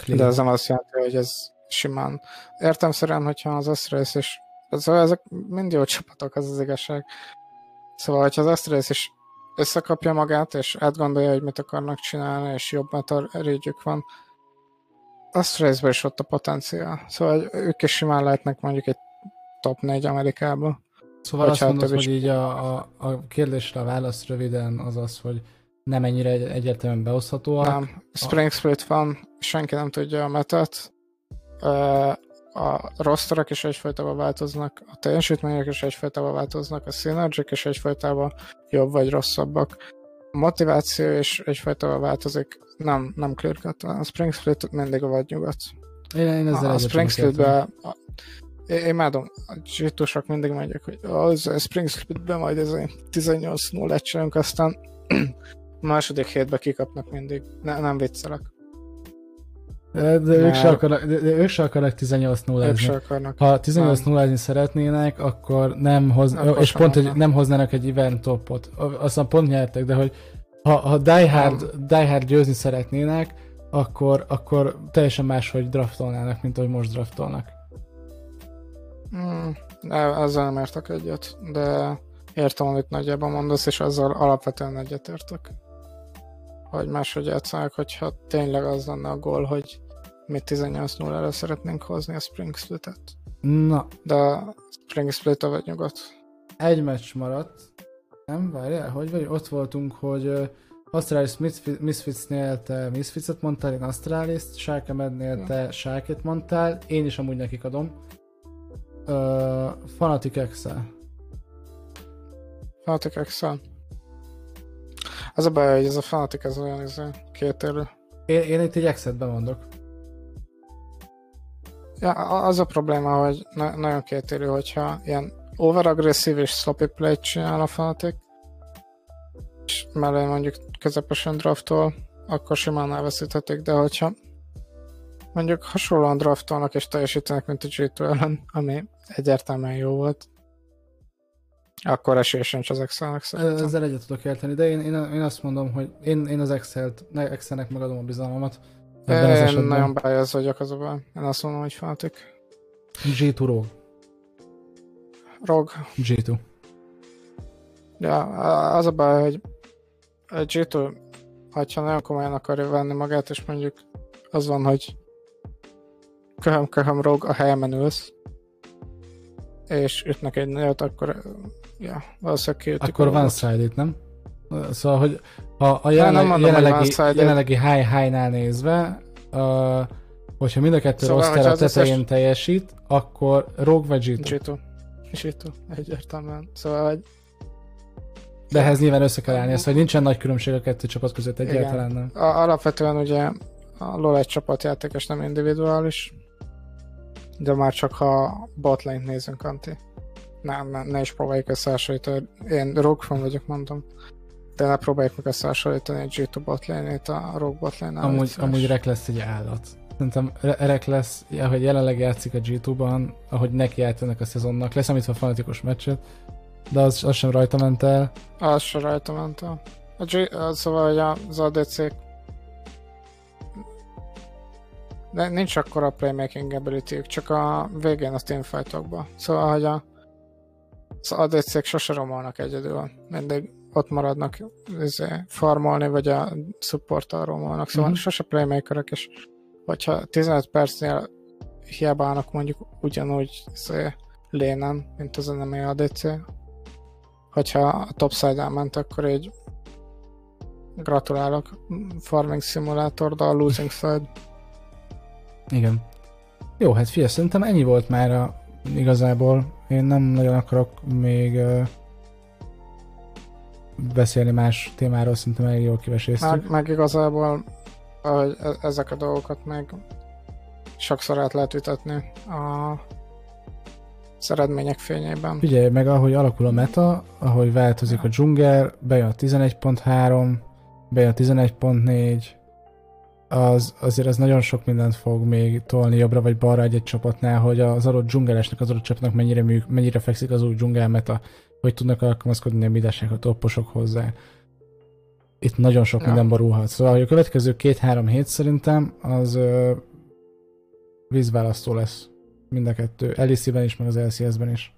De ez nem azt jelenti, hogy ez simán. Értem szerint, hogyha az Astralis is szóval ezek mind jó csapatok, az az igazság. Szóval, hogyha az Astralis is összekapja magát, és átgondolja, hogy mit akarnak csinálni, és jobb metarégyük van, Astralisben is ott a potenciál. Szóval ők is simán lehetnek mondjuk egy top 4 Amerikában. Szóval azt mondod, hogy így a, a, a kérdésre a válasz röviden az az, hogy nem ennyire egyértelműen beoszthatóak. Nem, Spring Split van, senki nem tudja a metet. A rosterok is egyfajtában változnak, a teljesítmények is egyfajtában változnak, a synergy is egyfajtában jobb vagy rosszabbak. A motiváció is egyfajtában változik, nem, nem clear cut. A Spring Split mindig a vagy nyugat. Én, én ezzel a, a Spring Split-be én imádom, a zsitusok mindig mondják, hogy az a Spring Split-ben majd ez 18 0 csinálunk, aztán a második hétben kikapnak mindig. Ne, nem viccelek. De, de, ők se akarnak, de, de ők se akarnak 18 0 Ők se akarnak. Ha 18 0 szeretnének, akkor nem hoz, akkor és pont, hogy nem hoznának egy event topot. Aztán pont nyertek, de hogy ha, ha Die Hard, Die Hard győzni szeretnének, akkor, akkor teljesen máshogy draftolnának, mint ahogy most draftolnak. Hmm, ezzel nem értek egyet, de értem, amit nagyjából mondasz, és azzal alapvetően egyetértek hogy máshogy játszanak, hogyha tényleg az lenne a gól, hogy mi 18-0-ra szeretnénk hozni a Spring Split-et. Na. De a Spring Split a vagy nyugat. Egy meccs maradt. Nem, várjál, hogy vagy? Ott voltunk, hogy uh, Astralis Misfitsnél te Misfitset mondtál, én Astralis-t, Sharke Mednél te Sharket mondtál, én is amúgy nekik adom. Uh, Fanatic Excel. Fanatic Excel. Az a baj, hogy ez a fanatik ez olyan ez kétérő. Én, én itt egy exet bemondok. Ja, az a probléma, hogy na- nagyon kétérő, hogyha ilyen overagresszív és sloppy play csinál a fanatik, és mellé mondjuk közepesen draftol, akkor simán elveszíthetik, de hogyha mondjuk hasonlóan draftolnak és teljesítenek, mint a G2 ellen, ami egyértelműen jó volt, akkor esély sincs az Excelnek szerintem. Ezzel egyet tudok érteni, de én, én, én azt mondom, hogy én, én az Excel-t, Excelnek megadom a bizalmamat. Ebben én az nagyon bájaz vagyok az a baj. Én azt mondom, hogy Fanatic. G2 ROG. ROG. G2. Ja, az a baj, hogy a G2, ha nagyon komolyan akarja venni magát, és mondjuk az van, hogy köhöm, köhöm, rog, a helyemen ülsz, és ütnek egy nagyot, akkor ja, valószínűleg kiütjük. Akkor van side nem? Szóval, hogy ha a jelenleg, mondom, jelenlegi, jelenlegi high-high-nál nézve, uh, hogyha mind a kettő szóval, roster a tetején összes... teljesít, akkor Rogue vagy G2? G2. G2, egyértelműen. Szóval, hogy de ehhez nyilván össze kell állni, ezt, hogy nincsen nagy különbség a kettő csapat között egyáltalán nem. Alapvetően ugye a LoL egy csapatjáték, és nem individuális, de már csak ha botlane nézünk, Anti. Nem, ne, ne is próbáljuk összehasonlítani. Én Rogue vagyok, mondom. De ne próbáljuk meg összehasonlítani egy G2 botlane-ét a Rogue botlane Amúgy, amúgy Rek lesz egy állat. Szerintem Rek lesz, ahogy jelenleg játszik a G2-ban, ahogy neki ennek a szezonnak, leszámítva a fanatikus meccset, de az, az sem rajta ment el. Az sem rajta ment el. A G, szóval, hogy az ADC de nincs akkora playmaking ability csak a végén a teamfightokban. Szóval, hogy a, az ADC-k sose romolnak egyedül. Mindig ott maradnak izé, farmolni, vagy a supporttal romolnak. Szóval mm-hmm. sose playmakerek, és hogyha 15 percnél hiába állnak mondjuk ugyanúgy izé, lénen, mint az enemy ADC, hogyha a topside ment, akkor egy gratulálok Farming Simulator, de a losing side. Igen. Jó, hát fia, szerintem ennyi volt már a, igazából. Én nem nagyon akarok még uh, beszélni más témáról, szerintem elég jól kiveséztük. Meg, meg igazából ahogy e- ezek a dolgokat meg sokszor át lehet vitatni a az eredmények fényében. Figyelj meg, ahogy alakul a meta, ahogy változik a dzsunger, bejön a 11.3, bejön a 11.4, az, azért az nagyon sok mindent fog még tolni jobbra vagy balra egy-egy csapatnál, hogy az adott dzsungelesnek, az adott csapatnak mennyire, műk, mennyire fekszik az új dzsungel meta, hogy tudnak alkalmazkodni a midesek, a topposok hozzá. Itt nagyon sok ja. minden borulhat. Szóval, hogy a következő két-három hét szerintem az ö, vízválasztó lesz mind a kettő. LEC-ben is, meg az LCS-ben is.